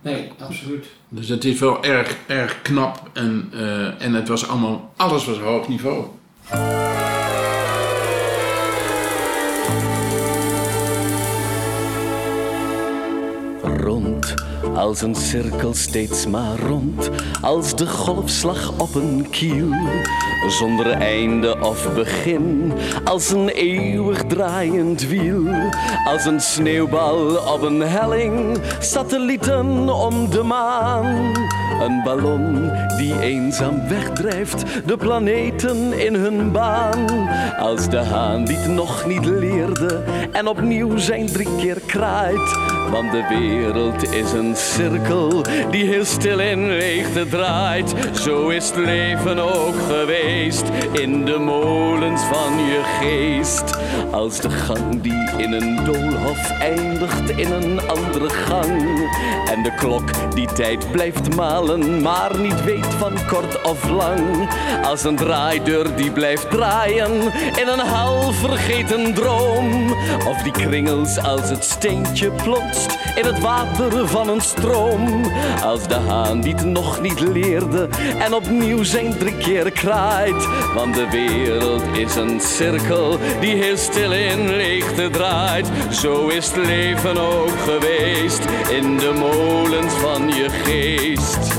Nee, absoluut. Dus het is wel erg, erg knap en, eh, en het was allemaal, alles was hoog niveau. Als een cirkel steeds maar rond, als de golfslag op een kiel. Zonder einde of begin, als een eeuwig draaiend wiel. Als een sneeuwbal op een helling, satellieten om de maan. Een ballon die eenzaam wegdrijft, de planeten in hun baan. Als de haan die het nog niet leerde en opnieuw zijn drie keer kraait. Want de wereld is een cirkel die heel stil in leegte draait. Zo is het leven ook geweest in de molens van je geest. Als de gang die in een doolhof eindigt in een andere gang. En de klok die tijd blijft malen, maar niet weet van kort of lang. Als een draaideur die blijft draaien in een half vergeten droom. Of die kringels als het steentje in het water van een stroom. Als de haan die het nog niet leerde en opnieuw zijn drie keer kraait. Want de wereld is een cirkel die heel stil in leegte draait. Zo is het leven ook geweest in de molens van je geest.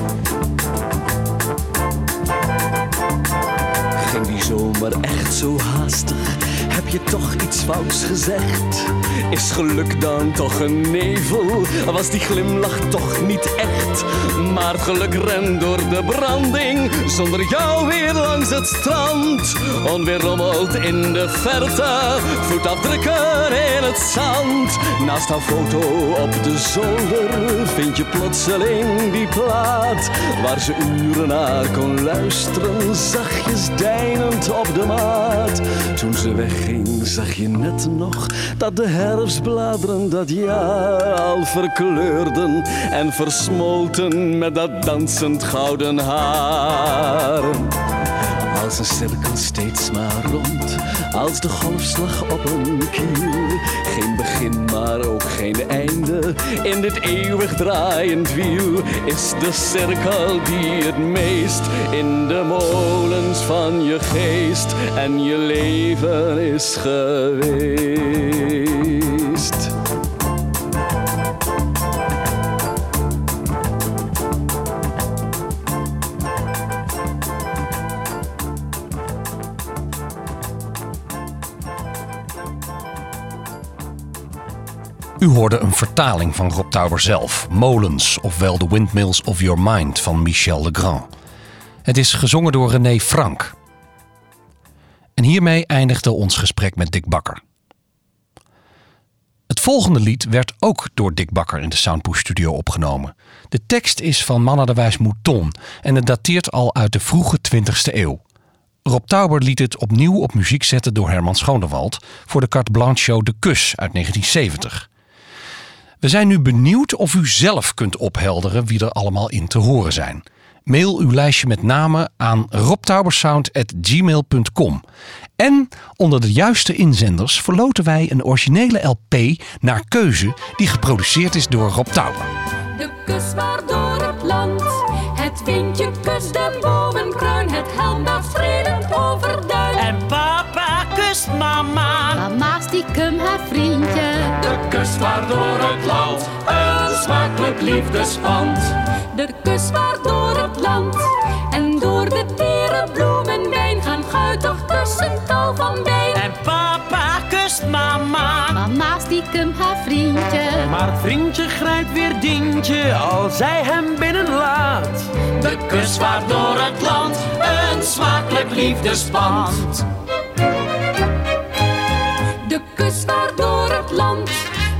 Ging die zomer echt zo haastig? Je toch iets fouts gezegd? Is geluk dan toch een nevel? Was die glimlach toch niet echt? Maar het geluk rent door de branding Zonder jou weer langs het strand Onweerrommeld in de verte Voetafdrukken in het zand Naast haar foto op de zolder Vind je plotseling die plaat Waar ze uren naar kon luisteren Zachtjes deinend op de maat Toen ze wegging zag je net nog Dat de herfstbladeren dat jaar al verkleurden En versmolten met dat dansend gouden haar als een cirkel steeds maar rond, als de golfslag op een kiel. Geen begin, maar ook geen einde. In dit eeuwig draaiend wiel is de cirkel die het meest in de molens van je geest en je leven is geweest. U hoorde een vertaling van Rob Tauber zelf, Molens, ofwel The Windmills of Your Mind van Michel Legrand. Het is gezongen door René Frank. En hiermee eindigde ons gesprek met Dick Bakker. Het volgende lied werd ook door Dick Bakker in de Soundpush Studio opgenomen. De tekst is van Manna de Wijs Mouton en het dateert al uit de vroege 20e eeuw. Rob Tauber liet het opnieuw op muziek zetten door Herman Schonewald voor de Carte Blanche show De Kus uit 1970. We zijn nu benieuwd of u zelf kunt ophelderen wie er allemaal in te horen zijn. Mail uw lijstje met namen aan robtaubersound.gmail.com. En onder de juiste inzenders verloten wij een originele LP naar keuze die geproduceerd is door Rob Tauber. De kus waar door het land Het windje kust de bovenkruin Het helmblad strelend overduin En papa kust mama. Mama stiekem haar vriendje. De kus waar door het land een smakelijk liefdespand. De kus waar door het land En door de tere bloemenwijn Gaan guitig tussen tal van wijn En papa kust mama. Mama stiekem haar vriendje. Maar het vriendje grijpt weer dientje als zij hem binnenlaat. De kus waar door het land een smakelijk liefdespand. De kus waar door het land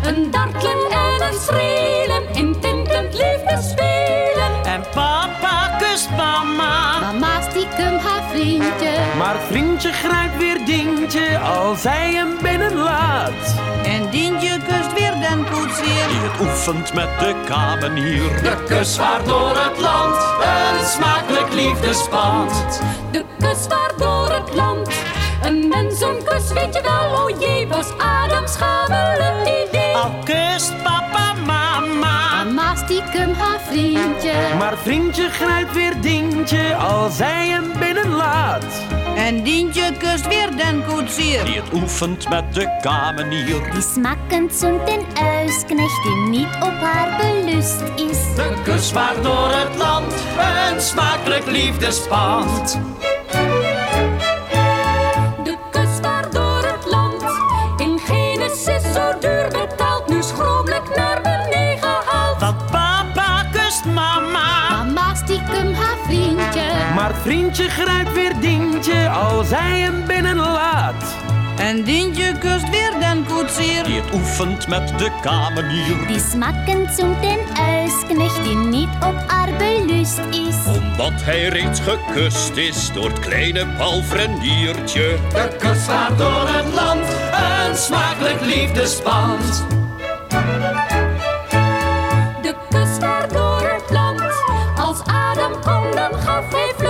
Een dartelen en een strelen In tintend liefde spelen En papa kust mama. Mama stiekem haar vriendje. Maar vriendje grijpt weer Dientje als hij hem binnenlaat. En Dientje kust weer den koetsier. Die het oefent met de kamenier. De kus vaart door het land, een smakelijk liefdespand. De kus vaart door het land. Een kus, weet je wel, oh jee, was Adams schamele idee. Al kust papa mama. Mama stiekem haar vriendje. Maar vriendje grijpt weer Dientje als hij hem binnenlaat. En Dientje kust weer den koetsier. Die het oefent met de kamenier. Die smakkend zoent en uisknecht die niet op haar belust is. De kus vaart door het land, een smakelijk liefdespand. Vriendje grijpt weer Dientje als hij hem binnenlaat. En Dientje kust weer den koetsier. Die het oefent met de kamenier. Die smakkend zoent en uisknecht die niet op haar belust is. Omdat hij reeds gekust is door het kleine palfreniertje. De kus vaart door het land, een smakelijk liefdespand. De kus vaart door het land. Als Adam kon, dan gaf hij vlug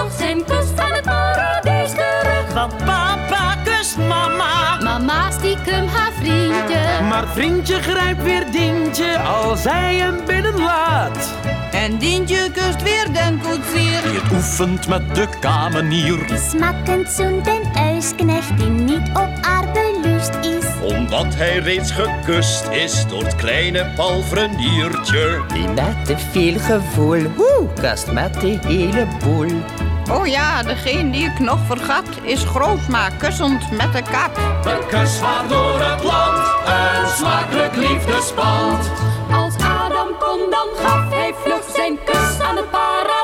papa kust mama. Mama stiekem haar vriendje. Maar vriendje grijpt weer Dientje als hij hem binnenlaat. En Dientje kust weer den koetsier. Die het oefent met de kamenier. Die smakkend zoent en uisknecht die niet op haar belust is. Omdat hij reeds gekust is door het kleine palfreniertje. Die met te veel gevoel, woe, kast met de hele boel. Oh ja, degene die ik nog vergat is groot maar kussend met de kap. De kus door het land, een smakelijk liefdespand. Als Adam kon, dan gaf hij vlug zijn kus aan het paradijs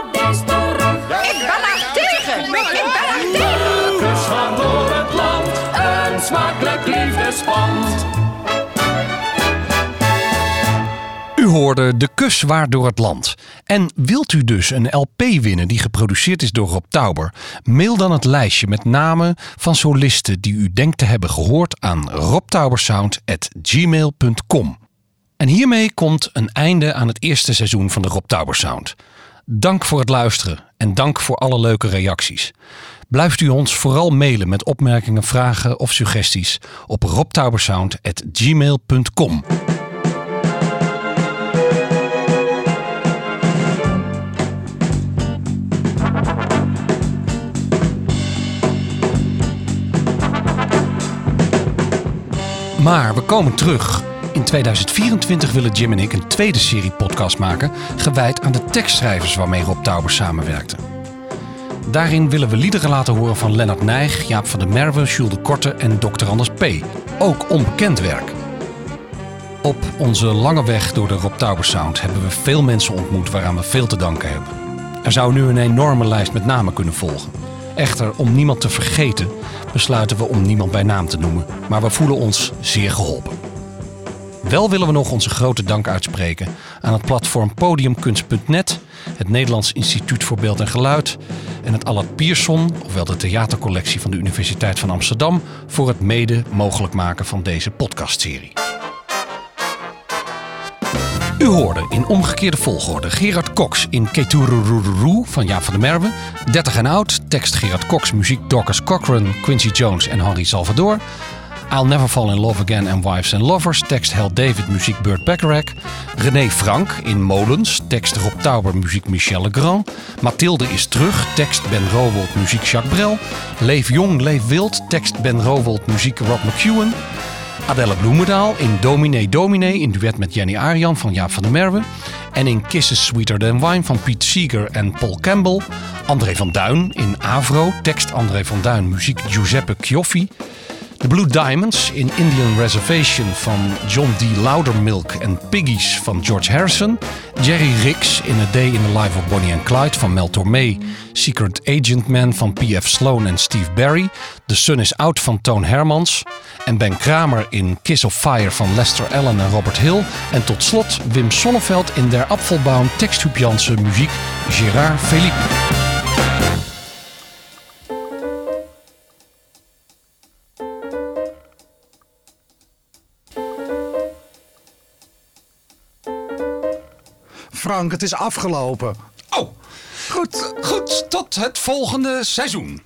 hoorde De Kus Waar door het land. En wilt u dus een LP winnen die geproduceerd is door Rob Tauber? Mail dan het lijstje met namen van solisten die u denkt te hebben gehoord aan robtaubersound.gmail.com. En hiermee komt een einde aan het eerste seizoen van de Rob Tauber Sound. Dank voor het luisteren en dank voor alle leuke reacties. Blijft u ons vooral mailen met opmerkingen, vragen of suggesties op robtaubersound.gmail.com. Maar we komen terug. In 2024 willen Jim en ik een tweede serie podcast maken, gewijd aan de tekstschrijvers waarmee Rob Tauber samenwerkte. Daarin willen we liederen laten horen van Lennart Nijg, Jaap van der Merwe, Jules de Korte en Dr. Anders P. Ook onbekend werk. Op onze lange weg door de Rob Tauber Sound hebben we veel mensen ontmoet waaraan we veel te danken hebben. Er zou nu een enorme lijst met namen kunnen volgen. Echter, om niemand te vergeten, besluiten we om niemand bij naam te noemen, maar we voelen ons zeer geholpen. Wel willen we nog onze grote dank uitspreken aan het platform Podiumkunst.net, het Nederlands Instituut voor Beeld en Geluid en het Allard Pierson, ofwel de theatercollectie van de Universiteit van Amsterdam, voor het mede mogelijk maken van deze podcastserie. U hoorde in omgekeerde volgorde Gerard Cox in Keturururu van Jaap van der Merwe. 30 en oud, tekst Gerard Cox, muziek Dorcas Cochran, Quincy Jones en Henri Salvador. I'll Never Fall in Love Again and Wives and Lovers, tekst Hal David, muziek Burt Bacharach. René Frank in Molens, tekst Rob Tauber, muziek Michel Legrand. Mathilde is terug, tekst Ben Rowold, muziek Jacques Brel. Leef Jong, Leef Wild, tekst Ben Rowold, muziek Rob McEwen. Adelle Bloemendaal in Domine Domine in duet met Jenny Arian van Jaap van der Merwe. En in Kisses Sweeter Than Wine van Piet Seeger en Paul Campbell. André van Duin in Avro, tekst André van Duin, muziek Giuseppe Chioffi. The Blue Diamonds in Indian Reservation van John D. Loudermilk en Piggies van George Harrison. Jerry Ricks in A Day in the Life of Bonnie and Clyde van Mel Tormé. Secret Agent Man van P.F. Sloan en Steve Barry. The Sun is Out van Toon Hermans. En Ben Kramer in Kiss of Fire van Lester Allen en Robert Hill. En tot slot Wim Sonneveld in Der Apfelbaum, tekst Huub Jansen, muziek Gérard Philippe. Frank. Het is afgelopen. Oh, goed, goed. Tot het volgende seizoen.